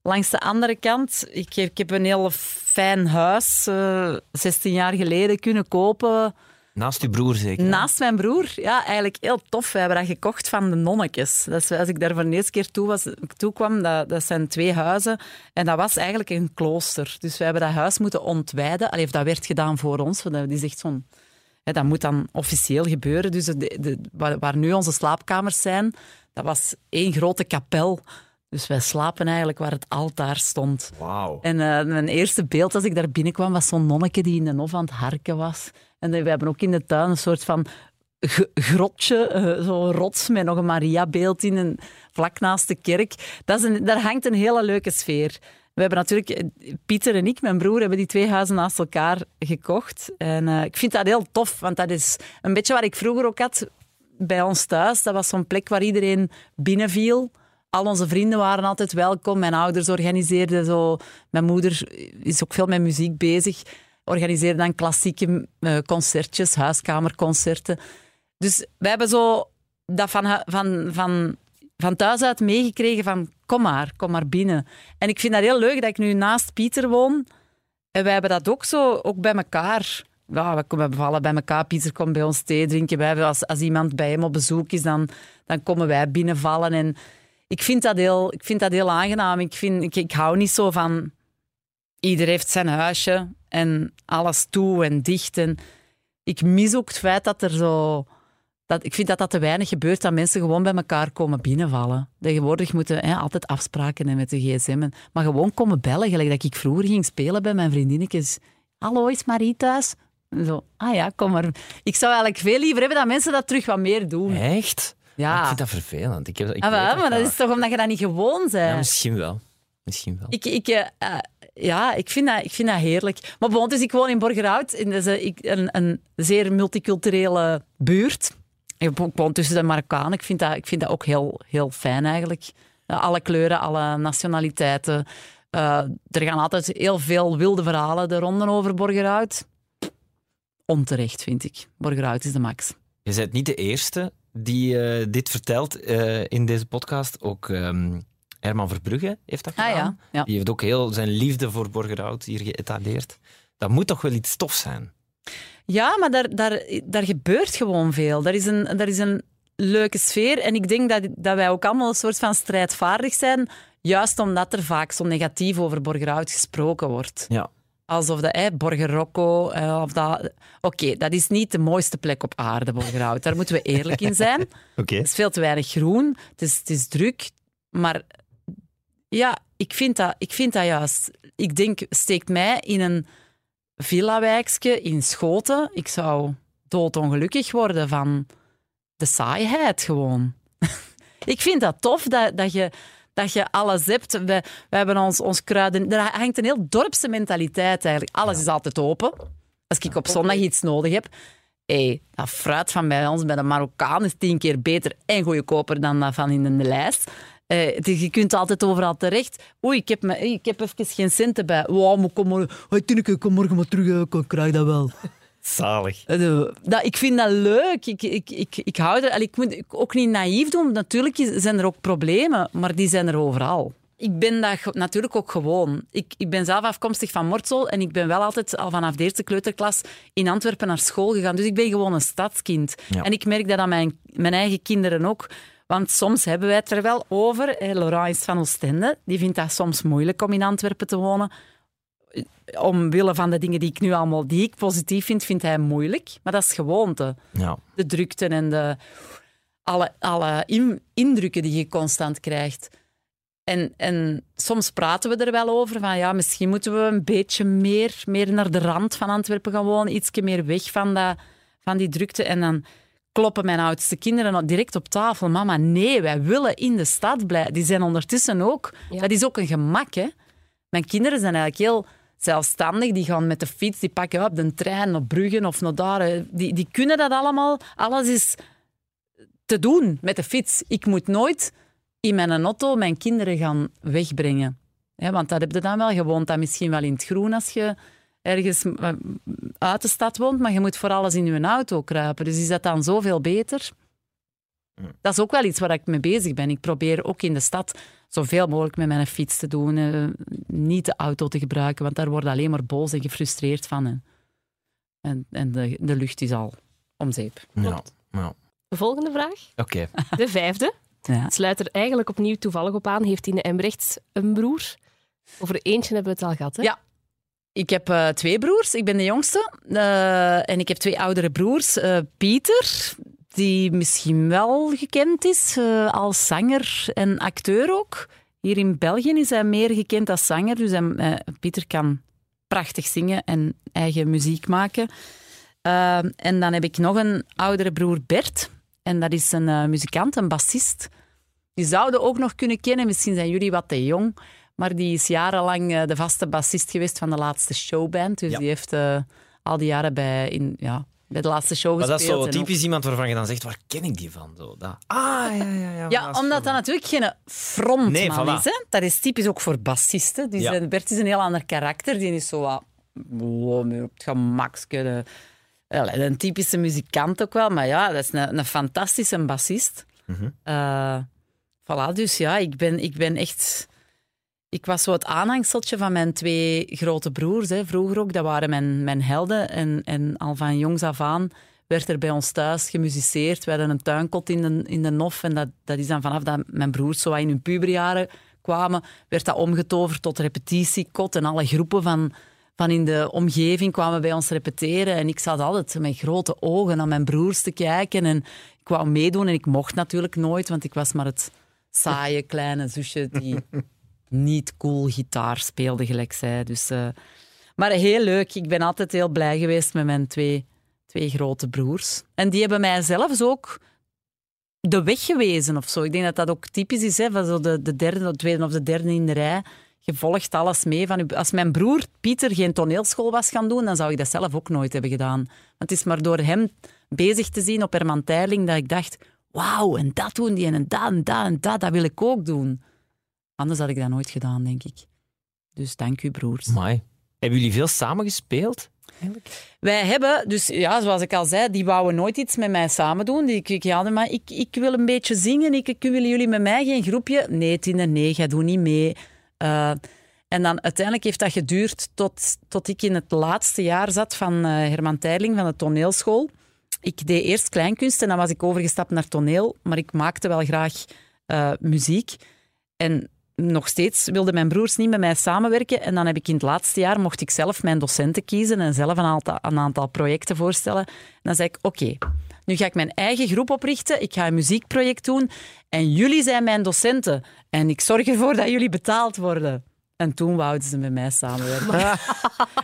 Langs de andere kant, ik, heb- ik heb een heel fijn huis, eh 16 jaar geleden kunnen kopen. Naast uw broer zeker? Naast mijn broer, ja, eigenlijk heel tof. We hebben dat gekocht van de nonnetjes. Dat is, als ik daar voor de eerste keer toe, was, toe kwam, dat, dat zijn twee huizen. En dat was eigenlijk een klooster. Dus we hebben dat huis moeten ontwijden. Allee, dat werd gedaan voor ons. want Dat is echt zo'n... hè, dat moet dan officieel gebeuren. Dus de, de, waar nu onze slaapkamers zijn, dat was één grote kapel. Dus wij slapen eigenlijk waar het altaar stond. Wauw. En eh, mijn eerste beeld als ik daar binnenkwam was zo'n nonneke die in de hof aan het harken was. En we hebben ook in de tuin een soort van grotje, eh, zo'n rots met nog een Maria-beeld in, en vlak naast de kerk. Dat is een, daar hangt een hele leuke sfeer. We hebben natuurlijk, eh, Pieter en ik, mijn broer, hebben die twee huizen naast elkaar gekocht. En ik vind dat heel tof, want dat is een beetje wat ik vroeger ook had bij ons thuis. Dat was zo'n plek waar iedereen binnenviel. Al onze vrienden waren altijd welkom. Mijn ouders organiseerden zo. Mijn moeder is ook veel met muziek bezig. Organiseerde dan klassieke eh, concertjes, huiskamerconcerten. Dus wij hebben zo dat van, van, van, van thuis uit meegekregen van kom maar, kom maar binnen. En ik vind dat heel leuk dat ik nu naast Pieter woon. En wij hebben dat ook zo, ook bij elkaar. Ja, we komen bij elkaar. Pieter komt bij ons thee drinken. Wij, als, als iemand bij hem op bezoek is, dan, dan komen wij binnenvallen. En ik vind dat heel, ik vind dat heel aangenaam. Ik, vind, ik, hou niet zo van... Ieder heeft zijn huisje en alles toe en dicht. En ik mis ook het feit dat er zo... Dat, ik vind dat dat te weinig gebeurt, dat mensen gewoon bij elkaar komen binnenvallen. Tegenwoordig moeten hè, altijd afspraken hebben met de gsm. en- Maar gewoon komen bellen, gelijk dat ik vroeger ging spelen bij mijn vriendinnetjes. Hallo, is Marie thuis? En Zo, ah ja, kom maar. Ik zou eigenlijk veel liever hebben dat mensen dat terug wat meer doen. Echt? Ja. Ik vind dat vervelend. Ik heb, ik Ah, maar dat is toch omdat je dat niet gewoon bent? Ja, misschien wel. Misschien wel. Ik, ik, eh, eh, ja, ik vind, dat, ik vind dat heerlijk. Maar bon, dus ik woon in Borgerhout, in deze, ik, een, een zeer multiculturele buurt. Ik wo- ik woon tussen de Marokkanen. Ik vind dat, ik vind dat ook heel, heel fijn eigenlijk. Eh, alle kleuren, alle nationaliteiten. Eh, er gaan altijd heel veel wilde verhalen de ronden over Borgerhout. Onterecht, vind ik. Borgerhout is de max. Je bent niet de eerste die eh, dit vertelt eh, in deze podcast. Ook ehm, Herman Verbrugge heeft dat Ah gedaan. ja, ja. Die heeft ook heel zijn liefde voor Borgerhout hier geëtaleerd. Dat moet toch wel iets tof zijn? Ja, maar daar, daar, daar gebeurt gewoon veel. Daar is een, daar is een leuke sfeer. En ik denk dat, dat wij ook allemaal een soort van strijdvaardig zijn. Juist omdat er vaak zo negatief over Borgerhout gesproken wordt. Ja. Alsof dat, hè, Borger Rocco, eh, of dat... Oké, dat is niet de mooiste plek op aarde, Borgerhout. Daar moeten we eerlijk in zijn. Oké. Het is veel te weinig groen. Het is, het is druk. Maar ja, ik vind, dat, ik vind dat juist. Ik denk, steekt mij in een villa-wijkje in Schoten. Ik zou doodongelukkig worden van de saaiheid gewoon. ik vind dat tof dat, dat, je, dat je alles hebt. We, we hebben ons, ons kruiden... Er hangt een heel dorpse mentaliteit eigenlijk. Alles is altijd open. Als ik op zondag iets nodig heb... Hey, dat fruit van bij ons, bij de Marokkaan, is tien keer beter en goedkoper dan dat van in de lijst. Eh, je kunt altijd overal terecht. Oei, ik heb, me, ik heb even geen centen bij. Wow, maar kom maar. Hey, Tineke, kom morgen maar terug. eh, Ik krijg dat wel. Zalig. Eh, Dat, ik vind dat leuk. Ik, ik, ik, ik hou er... allee, Ik moet ook niet naïef doen. Natuurlijk zijn er ook problemen, maar die zijn er overal. Ik ben dat natuurlijk ook gewoon. Ik, ik ben zelf afkomstig van Mortsel en ik ben wel altijd al vanaf de eerste kleuterklas in Antwerpen naar school gegaan. Dus ik ben gewoon een stadskind. Ja. En ik merk dat aan mijn, mijn eigen kinderen ook. Want soms hebben wij het er wel over. Hè, Laurent is van Oostende. Die vindt dat soms moeilijk om in Antwerpen te wonen omwille van de dingen die ik nu allemaal die ik positief vind, vindt hij moeilijk. Maar dat is gewoonte. Ja. De drukte en de, alle, alle in- indrukken die je constant krijgt. En, en soms praten we er wel over van ja, misschien moeten we een beetje meer, meer naar de rand van Antwerpen gaan wonen, ietsje meer weg van, dat, van die drukte. En dan kloppen mijn oudste kinderen direct op tafel. Mama, nee, wij willen in de stad blijven. Die zijn ondertussen ook... Ja. Dat is ook een gemak, hè. Mijn kinderen zijn eigenlijk heel zelfstandig. Die gaan met de fiets, die pakken op de trein, op Bruggen of naar daar. Die, die kunnen dat allemaal. Alles is te doen met de fiets. Ik moet nooit in mijn auto mijn kinderen gaan wegbrengen. Hè, want dat heb je dan wel. Je woont dan misschien wel in het groen als je ergens eh, uit de stad woont, maar je moet voor alles in je auto kruipen. Dus is dat dan zoveel beter? Dat is ook wel iets waar ik mee bezig ben. Ik probeer ook in de stad zoveel mogelijk met mijn fiets te doen. eh, niet de auto te gebruiken, want daar word je alleen maar boos en gefrustreerd van. hè. En, en de, de lucht is al om zeep. Ja. ja. De volgende vraag, Oké. de vijfde. Ja. Sluit er eigenlijk opnieuw toevallig op aan. Heeft Tine Embrechts een broer? Over eentje hebben we het al gehad, hè? Ja. Ik heb eh, twee broers. Ik ben de jongste. Eh, en ik heb twee oudere broers. Eh, Pieter, die misschien wel gekend is eh, als zanger en acteur ook. Hier in België is hij meer gekend als zanger. Dus hij, eh, Pieter kan prachtig zingen en eigen muziek maken. Eh, en dan heb ik nog een oudere broer, Bert. En dat is een muzikant, een bassist. Die zouden ook nog kunnen kennen. Misschien zijn jullie wat te jong. Maar die is jarenlang de vaste bassist geweest van de laatste showband. Dus Ja. die heeft al die jaren bij, in, ja, bij de laatste show Maar dat is gespeeld. zo typisch iemand waarvan je dan zegt, waar ken ik die van? Zo, dat. Ah, ja, ja, ja. Ja, omdat dat natuurlijk geen frontman Nee, voilà. is. Hè? Dat is typisch ook voor bassisten. Die Ja. zijn, Bert is een heel ander karakter. Die is zo wat... wow, meer op het wel, Een typische muzikant ook wel. Maar ja, dat is een, een fantastische bassist. Eh, voilà, dus ja, ik ben, ik ben echt... Ik was zo het aanhangseltje van mijn twee grote broers. Hè. Vroeger ook, dat waren mijn, mijn helden. En, en al van jongs af aan werd er bij ons thuis gemusiceerd. We hadden een tuinkot in de, in de nof. En dat, dat is dan vanaf dat mijn broers zo in hun puberjaren kwamen, werd dat omgetoverd tot repetitiekot. En alle groepen van, van in de omgeving kwamen bij ons repeteren. En ik zat altijd met grote ogen naar mijn broers te kijken. En ik wou meedoen en ik mocht natuurlijk nooit, want ik was maar het saaie kleine zusje die niet cool gitaar speelde, gelijk zij. Dus, eh, maar heel leuk. Ik ben altijd heel blij geweest met mijn twee, twee grote broers. En die hebben mij zelfs ook de weg gewezen of zo. Ik denk dat dat ook typisch is, hè, van zo de, de derde, de tweede of de derde in de rij. Je volgt alles mee. Van, als mijn broer Pieter geen toneelschool was gaan doen, dan zou ik dat zelf ook nooit hebben gedaan. Want het is maar door hem bezig te zien op Herman Teiling dat ik dacht, wauw, en dat doen die en dat en dat en dat, dat wil ik ook doen. Anders had ik dat nooit gedaan, denk ik. Dus dank u, broers. Amai. Hebben jullie veel samen gespeeld? Wij hebben, dus ja, zoals ik al zei, die wouden nooit iets met mij samen doen. Die, ik, ja, maar ik, ik wil een beetje zingen. Ik, ik, willen jullie met mij geen groepje? Nee, Tine, nee, jij doet niet mee. Eh, en dan uiteindelijk heeft dat geduurd tot, tot ik in het laatste jaar zat van eh, Herman Teiling van de toneelschool. Ik deed eerst kleinkunst en dan was ik overgestapt naar toneel. Maar ik maakte wel graag eh, muziek. En nog steeds wilden mijn broers niet met mij samenwerken. En dan heb ik in het laatste jaar mocht ik zelf mijn docenten kiezen en zelf een aantal, een aantal projecten voorstellen. En dan zei ik, oké, nu ga ik mijn eigen groep oprichten. Ik ga een muziekproject doen. En jullie zijn mijn docenten. En ik zorg ervoor dat jullie betaald worden. En toen wouden ze met mij samenwerken.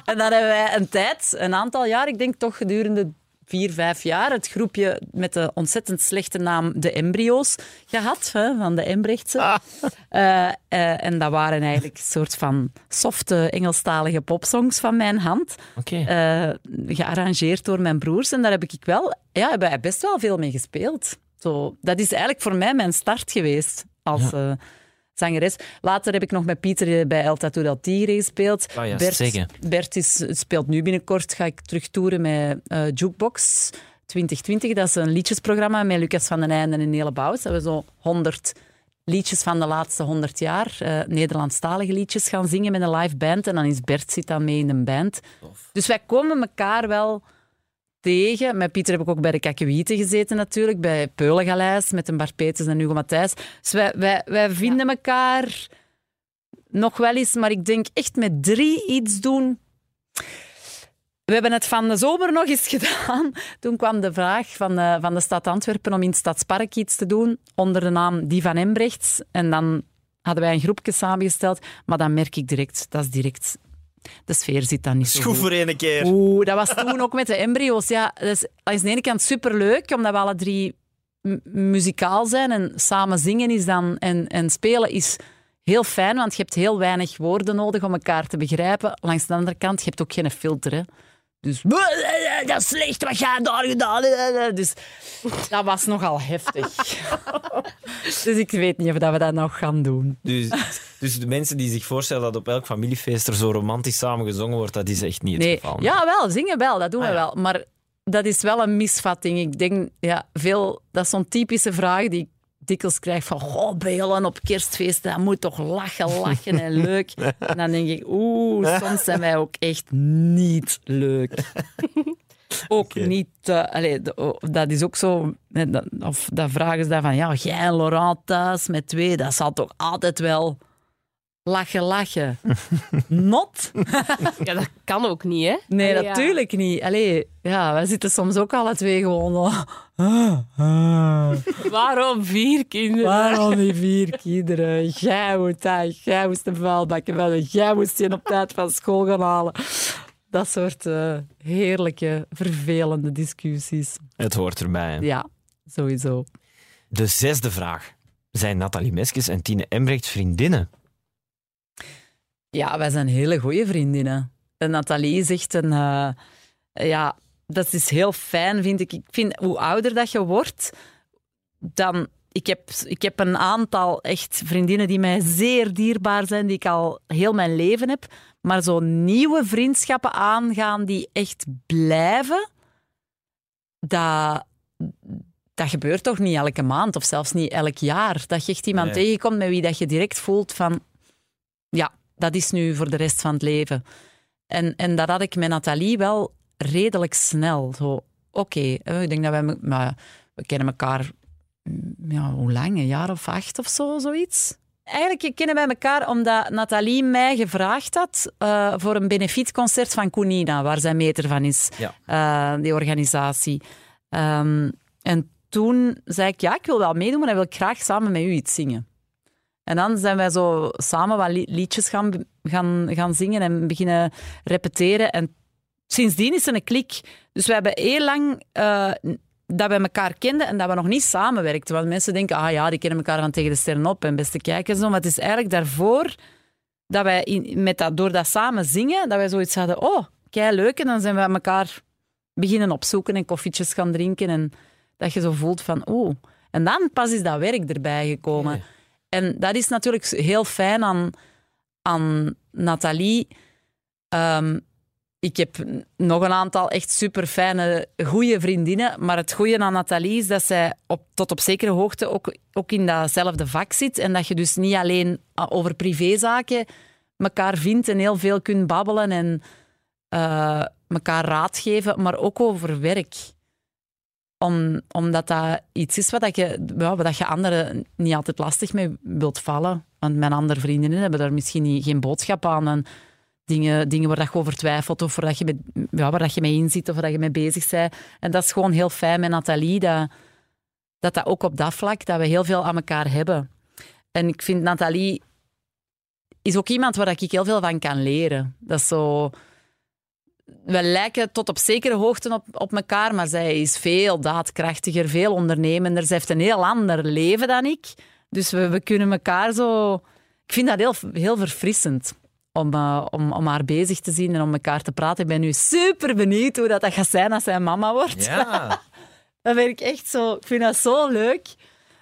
en dan hebben wij een tijd, een aantal jaar, ik denk toch gedurende vier, vijf jaar, het groepje met de ontzettend slechte naam De Embryo's gehad, hè, van de Embrechtse. Eh, eh, en dat waren eigenlijk een soort van softe Engelstalige popsongs van mijn hand, eh, gearrangeerd door mijn broers. En daar heb ik wel, ja, hebben wij best wel veel mee gespeeld. Zo, dat is eigenlijk voor mij mijn start geweest als eh, zangeres. Later heb ik nog met Pieter eh, bij El Tattoo del Tigre gespeeld. Ah, Bert. Bert is, speelt nu binnenkort, ga ik terug toeren met eh, Jukebox 2020. Dat is een liedjesprogramma met Lucas van den Einde en Nele Bouws. Dat we zo 100 liedjes van de laatste 100 jaar, eh, Nederlandstalige liedjes, gaan zingen met een live band. En dan is Bert zit dan mee in een band. Dus wij komen elkaar wel tegen. Met Pieter heb ik ook bij de Kakkewieten gezeten natuurlijk, bij Peulengaleis met een Bart Peters en Hugo Matthijs. Dus wij, wij, wij vinden elkaar nog wel eens, maar ik denk echt met drie iets doen. We hebben het van de zomer nog eens gedaan. Toen kwam de vraag van de, van de stad Antwerpen om in het Stadspark iets te doen onder de naam Die van Embrechts. En dan hadden wij een groepje samengesteld, maar dan merk ik direct, dat is direct... De sfeer zit dan niet zo goed. voor één keer. Oeh, dat was toen ook met de embryo's. Ja, dat is aan de ene kant superleuk, omdat we alle drie muzikaal zijn en samen zingen is dan, en, en spelen is heel fijn, want je hebt heel weinig woorden nodig om elkaar te begrijpen. Langs de andere kant, je hebt ook geen filter. Hè. Dus, dat is slecht, wat jij daar gedaan. Dus dat was nogal heftig. dus ik weet niet of dat we dat nog gaan doen. Dus, dus de mensen die zich voorstellen dat op elk familiefeest er zo romantisch samen gezongen wordt, dat is echt niet het Nee, geval. ja, wel, zingen wel, dat doen Ah, we ja. wel. Maar dat is wel een misvatting. Ik denk, ja, veel, dat is zo'n typische vraag die ik dikwijls krijg van, goh, op kerstfeest, dat moet toch lachen, lachen en leuk. En dan denk ik, oeh, soms zijn wij ook echt niet leuk. ook niet... o- dat is ook zo... Of dat vragen ze dan van... Ja, jij en Laurent thuis met twee, dat zal toch altijd wel... Lachen, lachen. Not? Ja, dat kan ook niet, hè? Nee, Allee, ja. natuurlijk niet. Allee, ja, wij zitten soms ook alle twee gewoon... oh, ah, ah. Waarom vier kinderen? Waarom die vier kinderen? Jij moet dat, jij moest de vuilbakken bellen, jij moest je op tijd van school gaan halen. Dat soort eh, heerlijke, vervelende discussies. Het hoort erbij. hè. Ja, sowieso. De zesde vraag. Zijn Nathalie Meskes en Tine Embrecht vriendinnen? Ja, wij zijn hele goede vriendinnen. En Nathalie is echt een... eh, ja, dat is heel fijn, vind ik. Ik vind, hoe ouder dat je wordt, dan... Ik heb, ik heb een aantal echt vriendinnen die mij zeer dierbaar zijn, die ik al heel mijn leven heb. Maar zo nieuwe vriendschappen aangaan die echt blijven, dat, dat gebeurt toch niet elke maand of zelfs niet elk jaar. Dat je echt iemand Nee. tegenkomt met wie dat je direct voelt van... Dat is nu voor de rest van het leven. En, en dat had ik met Nathalie wel redelijk snel. Zo, oké, hè, ik denk dat wij... Maar we kennen elkaar... mm, Ja, hoe lang? Een jaar of acht of zo, zoiets. Eigenlijk kennen wij elkaar omdat Nathalie mij gevraagd had eh, voor een benefietconcert van Koenina, waar zij meter van is, Ja. eh, die organisatie. Ehm, en toen zei ik, ja, ik wil wel meedoen, maar dan wil ik graag samen met u iets zingen. En dan zijn wij zo samen wat li- liedjes gaan, gaan, gaan zingen en beginnen repeteren. En sindsdien is er een klik. Dus we hebben heel lang eh, dat we elkaar kenden en dat we nog niet samenwerkten. Want mensen denken, ah ja, die kennen elkaar van tegen de sterren op en beste kijkers. Maar het is eigenlijk daarvoor dat wij met dat, door dat samen zingen, dat wij zoiets hadden, oh, kei leuk. En dan zijn we elkaar beginnen opzoeken en koffietjes gaan drinken. En dat je zo voelt van, oh. En dan pas is dat werk erbij gekomen. En dat is natuurlijk heel fijn aan, aan Nathalie. Ehm, ik heb nog een aantal echt super fijne, goede vriendinnen. Maar het goede aan Nathalie is dat zij op, tot op zekere hoogte ook, ook in datzelfde vak zit. En dat je dus niet alleen over privézaken elkaar vindt en heel veel kunt babbelen en eh elkaar raad geven, maar ook over werk. Om, omdat dat iets is wat, je, wat je anderen niet altijd lastig mee wilt vallen. Want mijn andere vriendinnen hebben daar misschien niet, geen boodschap aan. En dingen, dingen waar dat je over twijfelt of waar, dat je mee, ja, waar dat je mee inzit of waar dat je mee bezig bent. En dat is gewoon heel fijn met Nathalie, dat, dat dat ook op dat vlak, dat we heel veel aan elkaar hebben. En ik vind Nathalie is ook iemand waar ik heel veel van kan leren. Dat is zo... We lijken tot op zekere hoogte op, op elkaar, maar zij is veel daadkrachtiger, veel ondernemender. Zij heeft een heel ander leven dan ik. Dus we, we kunnen elkaar zo... Ik vind dat heel, heel verfrissend om, eh, om, om haar bezig te zien en om elkaar te praten. Ik ben nu super benieuwd hoe dat, dat gaat zijn als zij mama wordt. Ja. Dat ben ik echt zo... Ik vind dat zo leuk.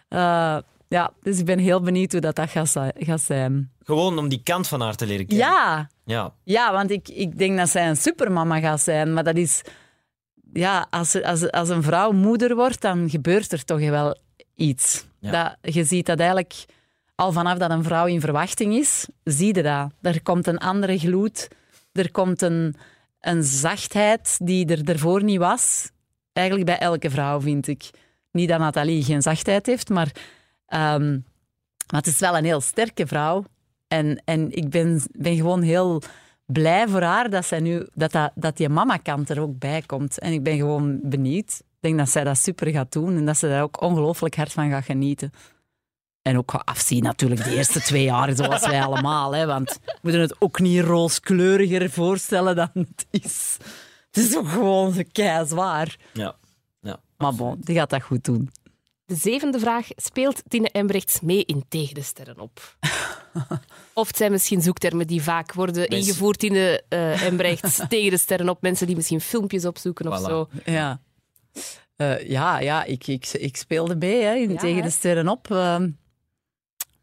Eh, ja, dus ik ben heel benieuwd hoe dat, dat gaat, zi- gaat zijn. Gewoon om die kant van haar te leren kennen. Ja, Ja. ja, want ik, ik denk dat zij een supermama gaat zijn. Maar dat is... Ja, als, als, als een vrouw moeder wordt, dan gebeurt er toch wel iets. Ja. Dat, je ziet dat eigenlijk al vanaf dat een vrouw in verwachting is, zie je dat. Er komt een andere gloed. Er komt een, een zachtheid die er daarvoor niet was. Eigenlijk bij elke vrouw, vind ik. Niet dat Nathalie geen zachtheid heeft, maar, ehm, maar het is wel een heel sterke vrouw. En, en ik ben, ben gewoon heel blij voor haar dat, zij nu, dat, dat, dat die mama-kant er ook bij komt. En ik ben gewoon benieuwd. Ik denk dat zij dat super gaat doen en dat ze daar ook ongelooflijk hard van gaat genieten. En ook gaat afzien natuurlijk de eerste twee jaar, zoals wij allemaal. Hè, want we moeten het ook niet rooskleuriger voorstellen dan het is. Het is ook gewoon zo kei zwaar. Ja. ja. Maar bon, die gaat dat goed doen. De zevende vraag. Speelt Tine Embrechts mee in Tegen de Sterren op? of het zijn misschien zoektermen die vaak worden Mensen- ingevoerd in de eh Embrechts Tegen de Sterren op. Mensen die misschien filmpjes opzoeken of Voilà. zo. Ja, Eh, ja, ja ik, ik, ik speelde mee hè, in Ja, Tegen hè? de Sterren op. Ehm,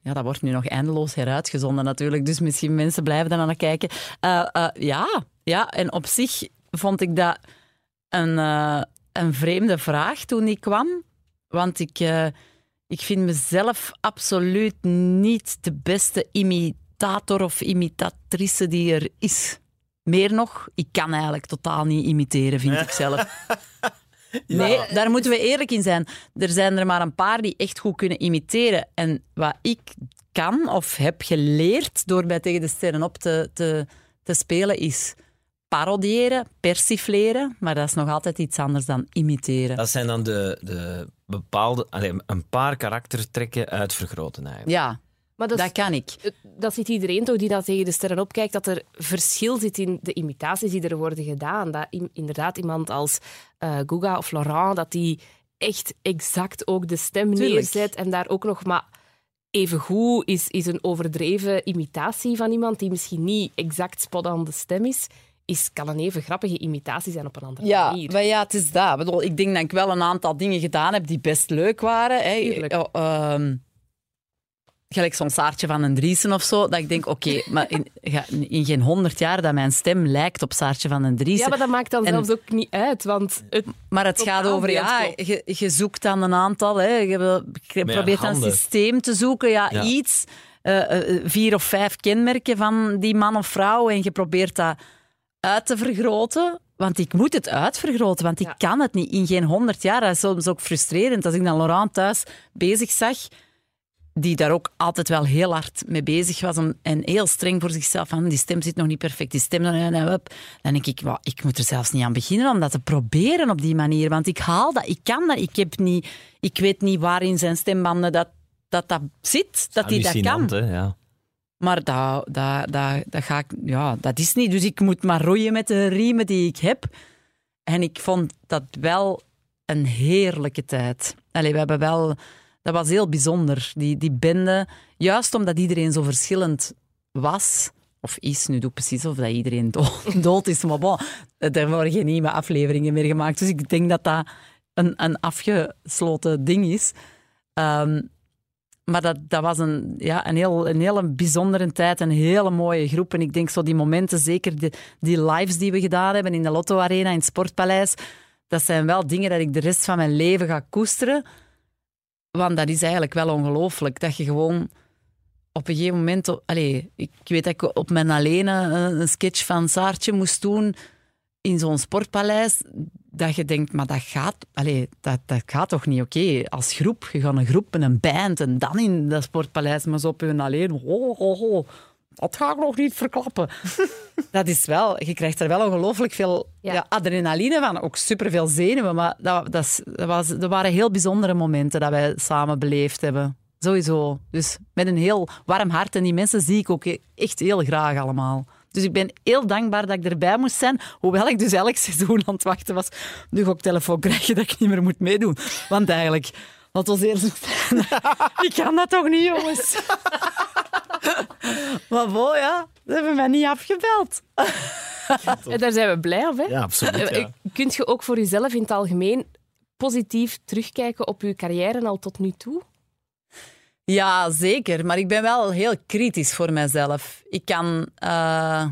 ja, dat wordt nu nog eindeloos heruitgezonden natuurlijk, dus misschien mensen blijven daar aan het kijken. Eh, ja, ja, en op zich vond ik dat een, een vreemde vraag toen die kwam. Want ik, eh, ik vind mezelf absoluut niet de beste imitator of imitatrice die er is. Meer nog, ik kan eigenlijk totaal niet imiteren, vind ik zelf. Nee, daar moeten we eerlijk in zijn. Er zijn er maar een paar die echt goed kunnen imiteren. En wat ik kan of heb geleerd door bij Tegen de Sterren op te, te, te spelen, is parodiëren, persifleren. Maar dat is nog altijd iets anders dan imiteren. Dat zijn dan de, de bepaalde, allee, een paar karaktertrekken uitvergroten eigenlijk. Ja, Maar dat, kan ik. dat ziet iedereen toch die dat tegen de sterren opkijkt, dat er verschil zit in de imitaties die er worden gedaan. Dat inderdaad iemand als eh Guga of Laurent, dat die echt exact ook de stem Tuurlijk. neerzet en daar ook nog maar evengoed is, is een overdreven imitatie van iemand die misschien niet exact spot aan de stem is, is, kan een even grappige imitatie zijn op een andere Ja, manier. maar ja, het is dat. Ik, bedoel, ik denk dat ik wel een aantal dingen gedaan heb die best leuk waren. Hè. Tuurlijk. Ja, ehm, gelijk zo'n Saartje van een Driessen of zo. Dat ik denk, oké, maar in, in geen honderd jaar dat mijn stem lijkt op Saartje van een Driessen. Ja, maar dat maakt dan En- zelfs ook niet uit, want het, Maar het gaat over, ja, je, je zoekt dan een aantal. Hè. Je, probeert een handen. systeem te zoeken, ja, Ja. iets. eh, eh, vier of vijf kenmerken van die man of vrouw. En je probeert dat uit te vergroten. Want ik moet het uitvergroten, want ik Ja. kan het niet in geen honderd jaar. Dat is soms ook frustrerend. Als ik dan Laurent thuis bezig zag, die daar ook altijd wel heel hard mee bezig was om, en heel streng voor zichzelf. Van, die stem zit nog niet perfect, die stem... Dan, dan, dan denk ik, ik moet er zelfs niet aan beginnen om dat te proberen op die manier. Want ik haal dat, ik kan dat. Ik, heb niet, ik weet niet waar in zijn stembanden dat dat, dat zit, dat hij dat kan. Hallucinant, hè? Ja. Maar dat, dat, dat, dat, ga ik, ja, dat is niet. Dus ik moet maar roeien met de riemen die ik heb. En ik vond dat wel een heerlijke tijd. Allee, we hebben wel, dat was heel bijzonder, die, die bende. Juist omdat iedereen zo verschillend was. Of is, nu doe ik precies of dat iedereen dood, is. Maar bon, er worden geen nieuwe afleveringen meer gemaakt. Dus ik denk dat dat een, een afgesloten ding is. Ehm, maar dat, dat was een, ja, een, heel, een hele bijzondere tijd, een hele mooie groep. En ik denk zo die momenten, zeker die, die lives die we gedaan hebben in de Lotto Arena, in het Sportpaleis, dat zijn wel dingen dat ik de rest van mijn leven ga koesteren. Want dat is eigenlijk wel ongelooflijk, dat je gewoon op een gegeven moment... Allez, ik weet dat ik op mijn alleen een, sketch van Saartje moest doen in zo'n sportpaleis, dat je denkt, maar dat gaat, allez, dat, dat gaat toch niet oké? Als groep, je gaat een groep en een band en dan in dat sportpaleis, maar zo op hun alleen, ho, ho, ho, dat ga ik nog niet verklappen. dat is wel, je krijgt er wel ongelooflijk veel Ja. ja. adrenaline van, ook superveel zenuwen, maar dat, dat, was, dat waren heel bijzondere momenten dat wij samen beleefd hebben. Sowieso. Dus met een heel warm hart. En die mensen zie ik ook echt heel graag allemaal. Dus ik ben heel dankbaar dat ik erbij moest zijn. Hoewel ik dus elk seizoen aan het wachten was. Nu ga ik telefoon krijgen dat ik niet meer moet meedoen. Want eigenlijk, wat was eerst zijn. ik kan dat toch niet, jongens? maar bon, ja, ze hebben mij niet afgebeld. en daar zijn we blij op. Hè? Ja, absoluut. Eh, Ja. Kunt je ook voor jezelf in het algemeen positief terugkijken op je carrière al tot nu toe? Ja, zeker. Maar ik ben wel heel kritisch voor mezelf. Ik kan... eh,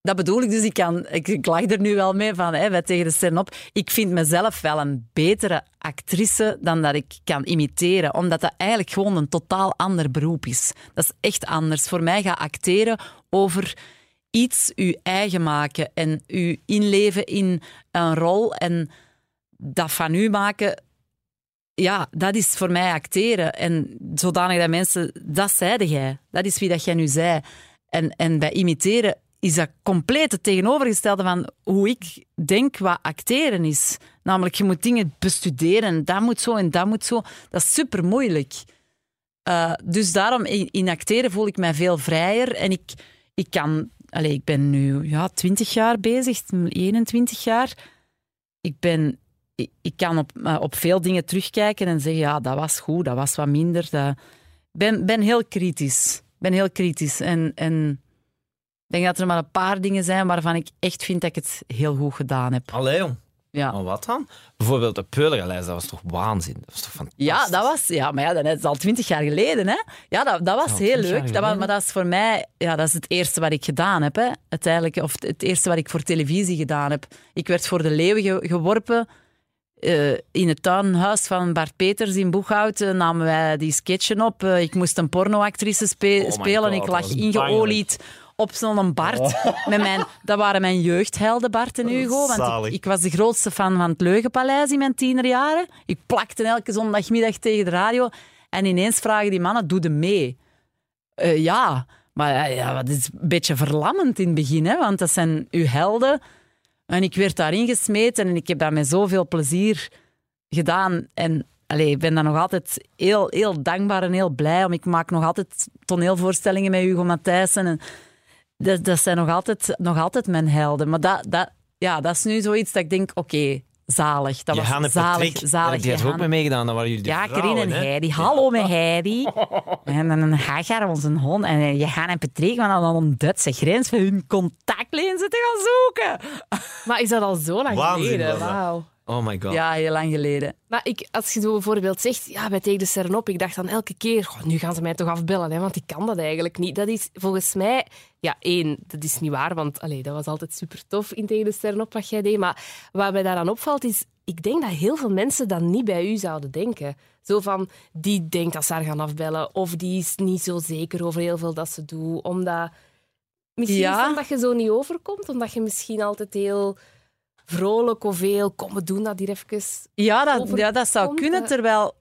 dat bedoel ik dus. Ik, kan, ik, ik er nu wel mee van, hè, tegen de sterren op. Ik vind mezelf wel een betere actrice dan dat ik kan imiteren. Omdat dat eigenlijk gewoon een totaal ander beroep is. Dat is echt anders. Voor mij gaat acteren over iets u eigen maken en u inleven in een rol en dat van u maken ja, dat is voor mij acteren. En zodanig dat mensen... Dat zeide jij. Dat is wie dat jij nu zei. En, en bij imiteren is dat compleet het tegenovergestelde van hoe ik denk wat acteren is. Namelijk, je moet dingen bestuderen. Dat moet zo en dat moet zo. Dat is super moeilijk. dus daarom, in, in acteren voel ik mij veel vrijer. En ik, ik kan... Allez, ik ben nu ja, 20 jaar bezig, 21 jaar. Ik ben ik, ik kan op, eh, op veel dingen terugkijken en zeggen, ja, dat was goed, dat was wat minder. Dat... ben, ben heel kritisch. ben heel kritisch. En, en ik denk dat er maar een paar dingen zijn waarvan ik echt vind dat ik het heel goed gedaan heb. Allee, jong. Ja, Maar wat dan? Bijvoorbeeld de Peuleralijst, dat was toch waanzin? Dat was toch fantastisch? ja dat was... Ja, maar ja, dat is al twintig jaar geleden, hè. Ja, dat, dat was Ja, heel 20 jaar leuk. Dat was, maar dat is voor mij... Ja, dat is het eerste wat ik gedaan heb, hè. Uiteindelijk. Of het eerste wat ik voor televisie gedaan heb. Ik werd voor de leeuwen ge- geworpen... Eh, in het tuinhuis van Bart Peters in Boeghout eh, namen wij die sketchen op. Eh, ik moest een pornoactrice spe- my spelen. God, ik lag ingeolied op zo'n Bart. Met mijn, dat waren mijn jeugdhelden, Bart en Hugo. Want ik, ik was de grootste fan van het Leugenpaleis in mijn tienerjaren. Ik plakte elke zondagmiddag tegen de radio. En ineens vragen die mannen, doe je mee? Ja, maar ja, ja, dat is een beetje verlammend in het begin, hè, want dat zijn uw helden. En ik werd daarin gesmeten en ik heb dat met zoveel plezier gedaan. En ik ben daar nog altijd heel, heel dankbaar en heel blij om. Ik maak nog altijd toneelvoorstellingen met Hugo Matthijssen. En dat, dat zijn nog altijd, nog altijd mijn helden. Maar dat, dat, ja, dat is nu zoiets dat ik denk, oké, zalig. Dat Johanne was zalig, Patrick, zalig. die had ook mee Johanne. meegedaan. Dan waren jullie de Ja, Karin en hè? Heidi. Hallo met Heidi. En dan een Hagar, onze hond. En Johanna en Patrick van aan een Duitse grens voor hun contactlenzen te gaan zoeken. Maar is dat al zo lang Waanzin geleden? Wauw. Oh my god. Ja, heel lang geleden. Maar ik, als je zo bijvoorbeeld zegt, ja, bij Tegen de Sterren op, ik dacht dan elke keer, nu gaan ze mij toch afbellen, hè, want ik kan dat eigenlijk niet. Dat is volgens mij, ja, één, dat is niet waar, want allee, dat was altijd super tof in Tegen de Sterren op wat jij deed. Maar wat mij daaraan opvalt is, ik denk dat heel veel mensen dat niet bij u zouden denken. Zo van, die denkt dat ze haar gaan afbellen, of die is niet zo zeker over heel veel dat ze doet, omdat... Misschien Ja. is omdat je zo niet overkomt, omdat je misschien altijd heel vrolijk of heel, kom, we doen dat hier even. Ja, dat, Overkomt, ja, dat zou kunnen, eh. terwijl...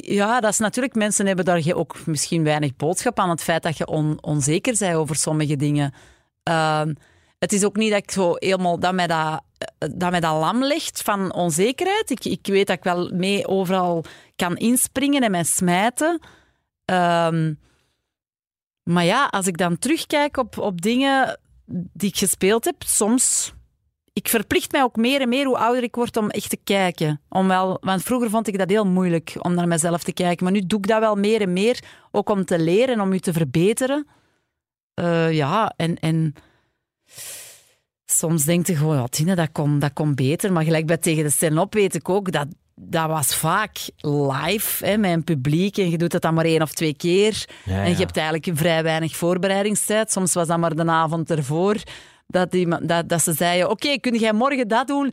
Ja, dat is natuurlijk... Mensen hebben daar ook misschien weinig boodschap aan het feit dat je on- onzeker bent over sommige dingen. Ehm, het is ook niet dat ik zo helemaal... Dat mij dat, eh, dat mij dat lam ligt van onzekerheid. Ik, ik weet dat ik wel mee overal kan inspringen en mij smijten. Ehm, maar ja, als ik dan terugkijk op, op dingen die ik gespeeld heb, soms ik verplicht mij ook meer en meer hoe ouder ik word om echt te kijken. Om wel, want vroeger vond ik dat heel moeilijk om naar mezelf te kijken. Maar nu doe ik dat wel meer en meer. Ook om te leren, om je te verbeteren. Eh, ja, en, en soms denk je gewoon, ja, Tine, dat komt dat komt beter. Maar gelijk bij Tegen de Stand-Up weet ik ook, dat, dat was vaak live hè, met een publiek. En je doet dat dan maar één of twee keer. Ja, En je hebt eigenlijk vrij weinig voorbereidingstijd. Soms was dat maar de avond ervoor. Dat, die, dat, dat ze zeiden, oké, kun jij morgen dat doen?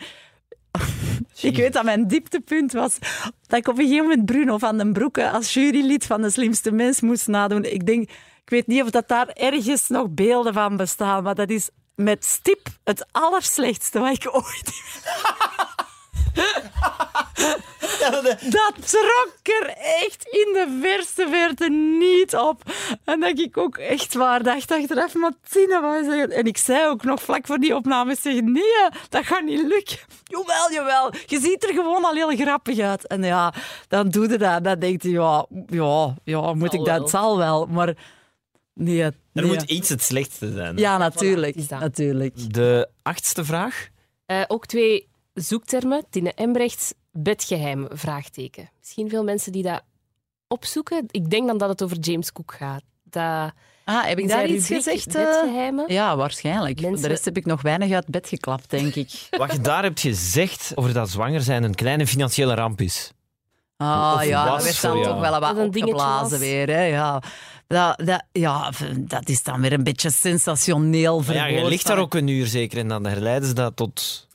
Ik weet dat mijn dieptepunt was dat ik op een gegeven moment Bruno van den Broeke als jurylid van De Slimste Mens moest nadoen. Ik denk, ik weet niet of dat daar ergens nog beelden van bestaan, maar dat is met stip het allerslechtste wat ik ooit... Dat trok er echt in de verste verte niet op. En dat ik ook echt waar dacht achteraf, maar Tina, wat is dat? En ik zei ook nog vlak voor die opname, zeg, nee, dat gaat niet lukken. Jawel, jawel. Je ziet er gewoon al heel grappig uit. En ja, dan doe je dat. Dan denk je, ja, ja, ja moet Zal ik dat? wel. Zal wel, maar nee. Er nee. moet iets het slechtste zijn. Ja, natuurlijk. natuurlijk. De achtste vraag. Eh, ook twee zoektermen. Tine Embrechts, bedgeheim, vraagteken. Misschien veel mensen die dat opzoeken. Ik denk dan dat het over James Cook gaat. Dat, Ah, heb ik daar iets gezegd? eh? Bedgeheimen. Ja, waarschijnlijk. Mensen- De rest heb ik nog weinig uit bed geklapt, denk ik. Wat je daar hebt gezegd over dat zwanger zijn een kleine financiële ramp is. Ah Of ja, dat werd dan toch wel wat Dat opgeblazen weer. Hè? Ja. Dat, dat, ja, dat is dan weer een beetje sensationeel Maar ja, je verwoord ligt daar ook een uur zeker en dan herleiden ze dat tot...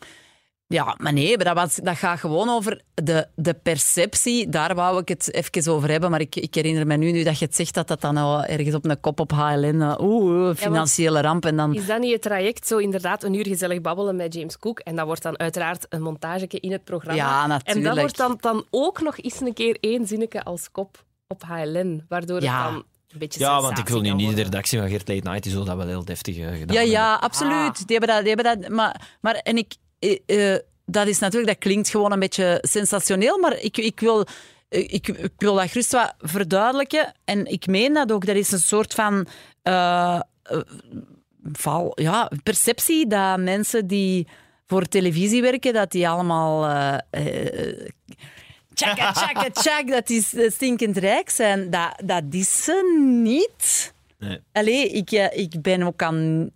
Ja, maar nee, maar dat, was, dat gaat gewoon over de, de perceptie. Daar wou ik het even over hebben. Maar ik, ik herinner me nu, nu dat je het zegt, dat dat dan nou ergens op een kop op HLN... eh, Oeh, financiële ramp. En dan... Is dat niet het traject? Zo inderdaad een uur gezellig babbelen met James Cook. En dat wordt dan uiteraard een montageke in het programma. Ja, En natuurlijk. dat wordt dan, dan ook nog eens een keer één zinnetje als kop op HLN. Waardoor Ja. het dan een beetje Ja, want ik wil nu niet de redactie van Gert Late Night, die zullen dat wel heel deftig eh, gedaan Ja, ja, hebben. absoluut. Die hebben dat, die hebben dat, maar, maar en ik, eh, eh, dat is natuurlijk, dat klinkt gewoon een beetje sensationeel, maar ik, ik, wil, eh, ik, wil dat gerust wat verduidelijken. En ik meen dat ook. Dat is een soort van val, ja, perceptie dat mensen die voor televisie werken, dat die allemaal. Tjaka, tjaka, tjak, dat die stinkend rijk zijn. Dat, dat is ze niet. Nee. Ik, eh, ik ben ook aan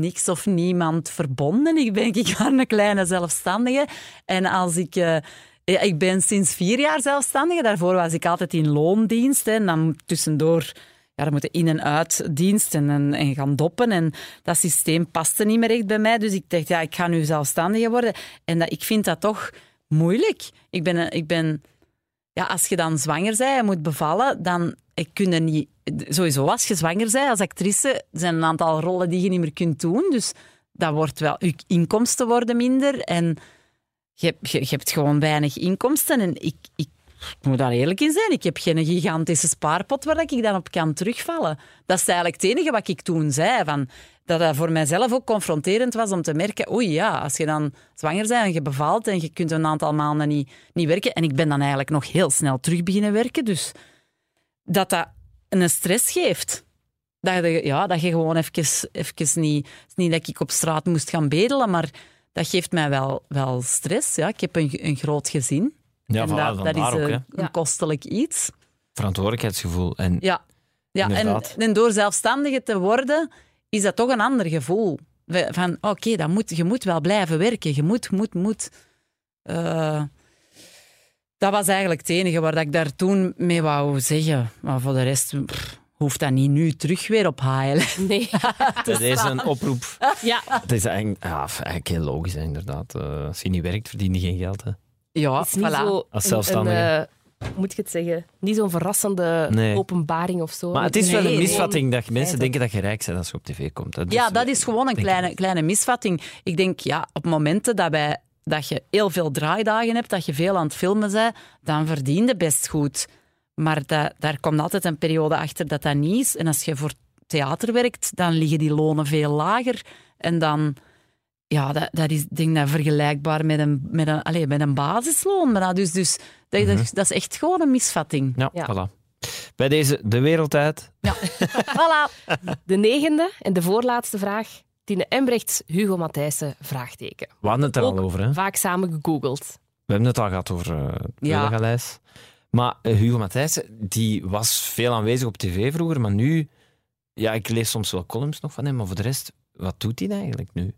niks of niemand verbonden. Ik ben ik ben een kleine zelfstandige. En als ik... eh, ik ben sinds vier jaar zelfstandige. Daarvoor was ik altijd in loondienst. hè. En dan tussendoor... Ja, dan moeten in- en uit dienst en, en, gaan doppen. En dat systeem paste niet meer echt bij mij. Dus ik dacht, ja, ik ga nu zelfstandige worden. En dat, ik vind dat toch moeilijk. Ik ben... Ik ben ja, als je dan zwanger bent en moet bevallen, dan kun er niet... Sowieso, als je zwanger bent als actrice, zijn een aantal rollen die je niet meer kunt doen. Dus dat wordt wel... Je inkomsten worden minder en je, je, hebt gewoon weinig inkomsten. En ik, ik, ik moet daar eerlijk in zijn. Ik heb geen gigantische spaarpot waar ik dan op kan terugvallen. Dat is eigenlijk het enige wat ik toen zei. Van, dat dat voor mijzelf ook confronterend was om te merken... Oei ja, als je dan zwanger bent en je bevalt en je kunt een aantal maanden niet, niet werken... En ik ben dan eigenlijk nog heel snel terug beginnen werken. Dus dat dat een stress geeft. Dat je, ja, dat je gewoon even, even niet... Het is niet dat ik op straat moest gaan bedelen, maar dat geeft mij wel, wel stress. Ja. Ik heb een, een groot gezin. Ja, en voilà, dat, dat is ook. eh, een Ja. kostelijk iets. Verantwoordelijkheidsgevoel. En Ja, ja en, en door zelfstandige te worden, is dat toch een ander gevoel. Van, oké, dat moet, je moet wel blijven werken. Je moet, moet, moet. Eh, dat was eigenlijk het enige waar dat ik daar toen mee wou zeggen. Maar voor de rest pff, hoeft dat niet nu terug weer op HL. Nee. dat is een oproep. ja, Het is eigenlijk, ja, eigenlijk heel logisch, hè, inderdaad. Eh, als je niet werkt, verdien je geen geld. Hè. Ja, het is niet voilà. zo... Als zelfstandige. een, eh, moet ik het zeggen? Niet zo'n verrassende Nee. openbaring of zo. Maar het is wel een nee. misvatting dat mensen denken dat je rijk bent als je op tv komt. Dus, Ja, dat is gewoon een kleine, kleine misvatting. Ik denk, ja, op momenten dat, wij, dat je heel veel draaidagen hebt, dat je veel aan het filmen bent, dan verdien je best goed. Maar dat, daar komt altijd een periode achter dat dat niet is. En als je voor theater werkt, dan liggen die lonen veel lager. En dan, ja, dat, dat is ik denk dat vergelijkbaar met een, met een, allez, met een basisloon. Maar dat, dus, dus, dat, dat, dat is echt gewoon een misvatting. Ja, Ja. voilà. Bij deze De Wereldtijd. Voilà. De negende en de voorlaatste vraag. Tine Embrechts, Hugo Matthijssen, vraagteken. We hadden het er Ook al over. Hè? Vaak samen gegoogeld. We hebben het al gehad over uh, het Ja. Peulengaleis. Maar eh, Hugo Matthijssen, die was veel aanwezig op tv vroeger, maar nu... Ja, ik lees soms wel columns nog van hem, maar voor de rest, wat doet hij eigenlijk nu?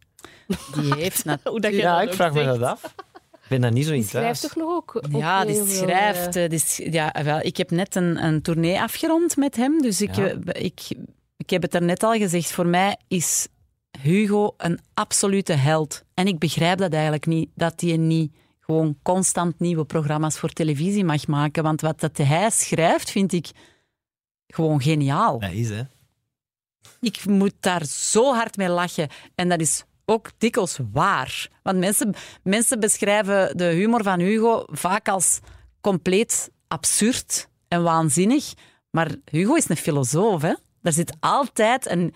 Die heeft Hoe dat natuurlijk... Ja, ik vraag me dat af. Ik ben daar niet zo in Die schrijft thuis. toch nog ook? ook Ja, die schrijft. die sch- ja, wel, ik heb net een, een tournee afgerond met hem. Dus ik, Ja. ik, ik heb het er net al gezegd. Voor mij is Hugo een absolute held. En ik begrijp dat eigenlijk niet. Dat hij niet gewoon constant nieuwe programma's voor televisie mag maken. Want wat dat hij schrijft, vind ik gewoon geniaal. Dat is, hè. Ik moet daar zo hard mee lachen. En dat is ook dikwijls waar. Want mensen, mensen beschrijven de humor van Hugo vaak als compleet absurd en waanzinnig. Maar Hugo is een filosoof. Hè? Er zit altijd een,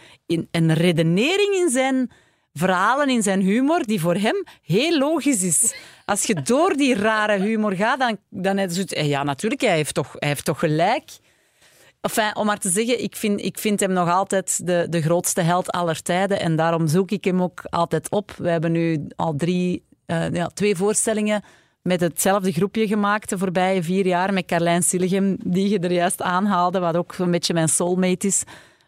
een, redenering in zijn verhalen, in zijn humor, die voor hem heel logisch is. Als je door die rare humor gaat, dan, dan is het... Ja, natuurlijk, hij heeft toch, hij heeft toch gelijk. Enfin, om maar te zeggen, ik vind, ik vind hem nog altijd de, de grootste held aller tijden. En daarom zoek ik hem ook altijd op. We hebben nu al drie, eh, ja, twee voorstellingen met hetzelfde groepje gemaakt de voorbije vier jaar. Met Carlijn Silligem, die je er juist aanhaalde, wat ook een beetje mijn soulmate is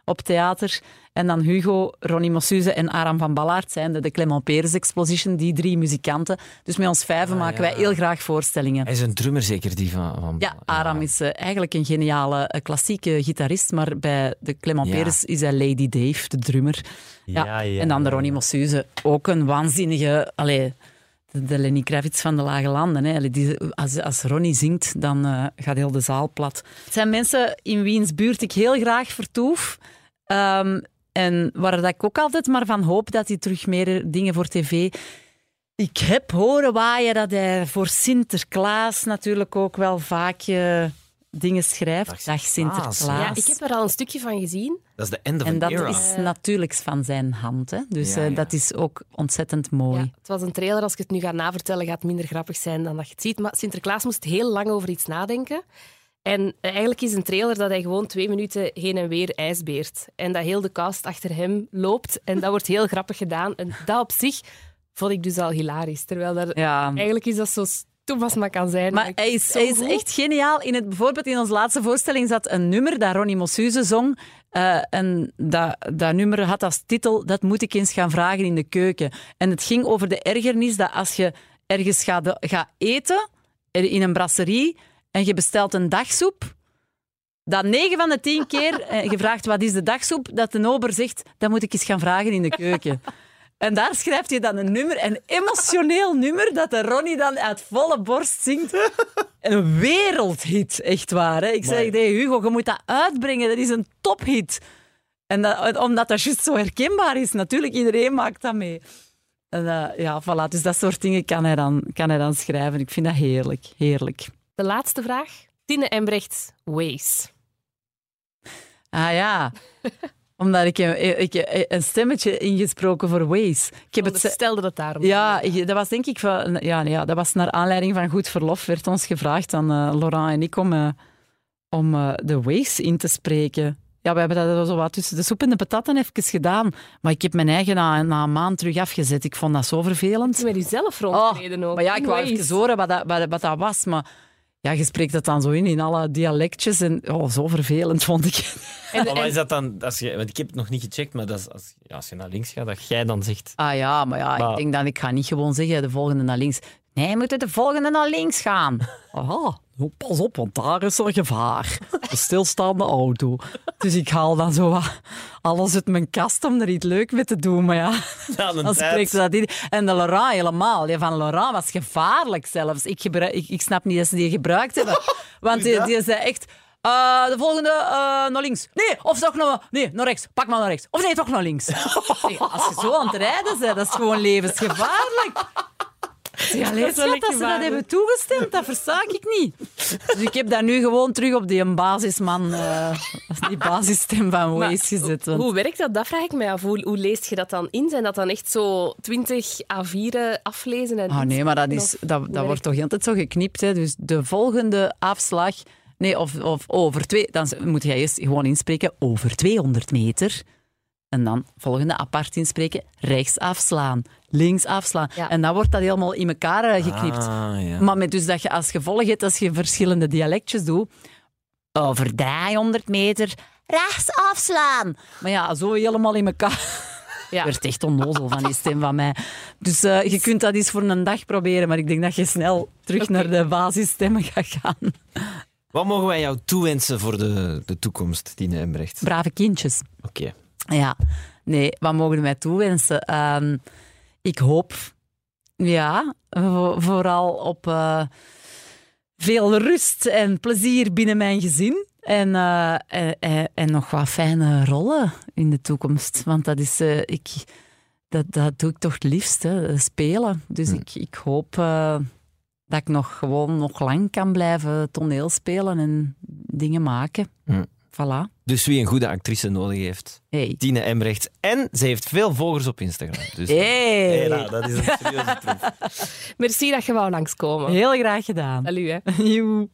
op theater. En dan Hugo, Ronnie Mossuze en Aram van Ballaert zijn de, de Clement Peres Exposition, die drie muzikanten. Dus met ons vijven Ah, maken ja. wij heel graag voorstellingen. Hij is een drummer zeker, die van... van Ja, Aram is eh, eigenlijk een geniale eh, klassieke gitarist, maar bij de Clement Ja. Peres is hij Lady Dave, de drummer. Ja, En dan de Ronnie Mossuze, ook een waanzinnige... Allee, de, Lenny Kravitz van de Lage Landen. Hè. Als, als Ronnie zingt, dan eh, gaat heel de zaal plat. Het zijn mensen in wiens buurt ik heel graag vertoef. Ehm, en waar dat ik ook altijd maar van hoop dat hij terug meer dingen voor tv... Ik heb horen waaien dat hij voor Sinterklaas natuurlijk ook wel vaak eh, dingen schrijft. Dag Dag Sinterklaas. Ja, ik heb er al een stukje van gezien. Dat is de end of En dat era. is natuurlijk van zijn hand. Hè? Dus Ja, eh, ja. dat is ook ontzettend mooi. Ja, het was een trailer, als ik het nu ga navertellen, gaat het minder grappig zijn dan dat je het ziet. Maar Sinterklaas moest heel lang over iets nadenken. En eh, eigenlijk is een trailer dat hij gewoon twee minuten heen en weer ijsbeert. En dat heel de cast achter hem loopt. En dat wordt heel grappig gedaan. En dat op zich vond ik dus al hilarisch. Terwijl dat, Ja. eigenlijk is dat zo maar kan zijn. Maar hij is, hij echt geniaal. In het, bijvoorbeeld in onze laatste voorstelling zat een nummer dat Ronnie Mossuze zong. Eh, en dat, dat nummer had als titel Dat moet ik eens gaan vragen in de keuken. En het ging over de ergernis dat als je ergens gaat, gaat eten, in een brasserie, en je bestelt een dagsoep, dat 9 van de 10 keer eh, je vraagt wat is de dagsoep, dat de ober zegt dat moet ik eens gaan vragen in de keuken. En daar schrijft hij dan een nummer, een emotioneel nummer, dat de Ronnie dan uit volle borst zingt. een wereldhit, echt waar. Hè? Ik Maar- zeg tegen Hugo, je moet dat uitbrengen. Dat is een tophit. En dat, omdat dat juist zo herkenbaar is. Natuurlijk, iedereen maakt dat mee. En, eh, ja, voilà. Dus dat soort dingen kan hij, dan, kan hij dan schrijven. Ik vind dat heerlijk. Heerlijk. De laatste vraag. Tine Embrecht, Waze. Ah ja. Omdat ik, een- ik een stemmetje ingesproken voor Waze. Ik heb het, stelde dat daarom. Ja, ik- dat was denk ik van, ja, nee, ja, dat was naar aanleiding van Goed Verlof. Werd ons gevraagd aan eh, Laurent en ik om, eh, om eh, de Waze in te spreken. Ja, we hebben dat zo wat tussen de soep en de patatten even gedaan. Maar ik heb mijn eigen na, na een maand terug afgezet. Ik vond dat zo vervelend. Met jezelf Oh, rondgereden ook. maar ja, ik wou even horen wat dat, wat, wat dat was. Maar ja, je spreekt dat dan zo in, in alle dialectjes. En oh, zo vervelend vond ik. En, Maar en- is dat dan? Als je, want ik heb het nog niet gecheckt, maar dat is als, ja, als je naar links gaat, dat jij dan zegt... Ah ja, maar ja, Maar- ik denk dan, ik ga niet gewoon zeggen de volgende naar links. Nee, je moet de volgende naar links gaan. Aha, oh, pas op, want daar is er gevaar. Een stilstaande auto. Dus ik haal dan zo wat alles uit mijn kast om er iets leuk mee te doen. Maar ja, dan tijd. spreekt ze dat in. En de Laurent helemaal. Die van Laurent was gevaarlijk zelfs. Ik, gebruik, ik, ik snap niet dat ze die gebruikt hebben. Want die, die zei echt... eh, de volgende eh, naar links. Nee, of toch naar, nee, naar rechts. Pak maar naar rechts. Of nee, toch naar links. Als je zo aan het rijden bent, dat is gewoon levensgevaarlijk. Ja, lees dat, dat ze dat hebben toegestemd, dat versta ik niet. Dus ik heb dat nu gewoon terug op die basisman, eh, die basisstem van Waze gezet. want- Hoe werkt dat? Dat vraag ik mij af. Hoe, hoe leest je dat dan in? Zijn dat dan echt zo 20 A4 aflezen? En Ah nee, maar dat, is, dat, dat wordt toch heel tijd zo geknipt. Hè? Dus de volgende afslag... Nee, of, of over twee... Dan moet jij eerst gewoon inspreken over 200 meter. En dan volgende apart inspreken. Rechts afslaan. Links afslaan. Ja. En dan wordt dat helemaal in elkaar eh, geknipt. Ah, ja. Maar met dus dat je als gevolg hebt, als je verschillende dialectjes doet... Over 300 meter rechts afslaan. Maar ja, zo helemaal in elkaar... Ja. Werd echt onnozel van die stem van mij. Dus eh, je kunt dat eens voor een dag proberen, maar ik denk dat je snel terug naar de basisstemmen gaat gaan. Wat mogen wij jou toewensen voor de, de toekomst, Tine Embrecht? Brave kindjes. Oké. Ja, nee, wat mogen wij toewensen? Ehm, ik hoop, ja, vo- vooral op eh, veel rust en plezier binnen mijn gezin. En, eh, en, en- en nog wat fijne rollen in de toekomst. Want dat is, eh, ik, dat, dat doe ik toch het liefst, hè, spelen. Dus ik, ik hoop dat ik nog gewoon nog lang kan blijven toneel spelen en dingen maken. Hm. Voilà. Dus wie een goede actrice nodig heeft, Hey. Tine Embrecht. En ze heeft veel volgers op Instagram. Dus Hey. Hey, nou, dat is een serieuze proef. Merci dat je wou langskomen. Heel graag gedaan. Salut, hè. Joe.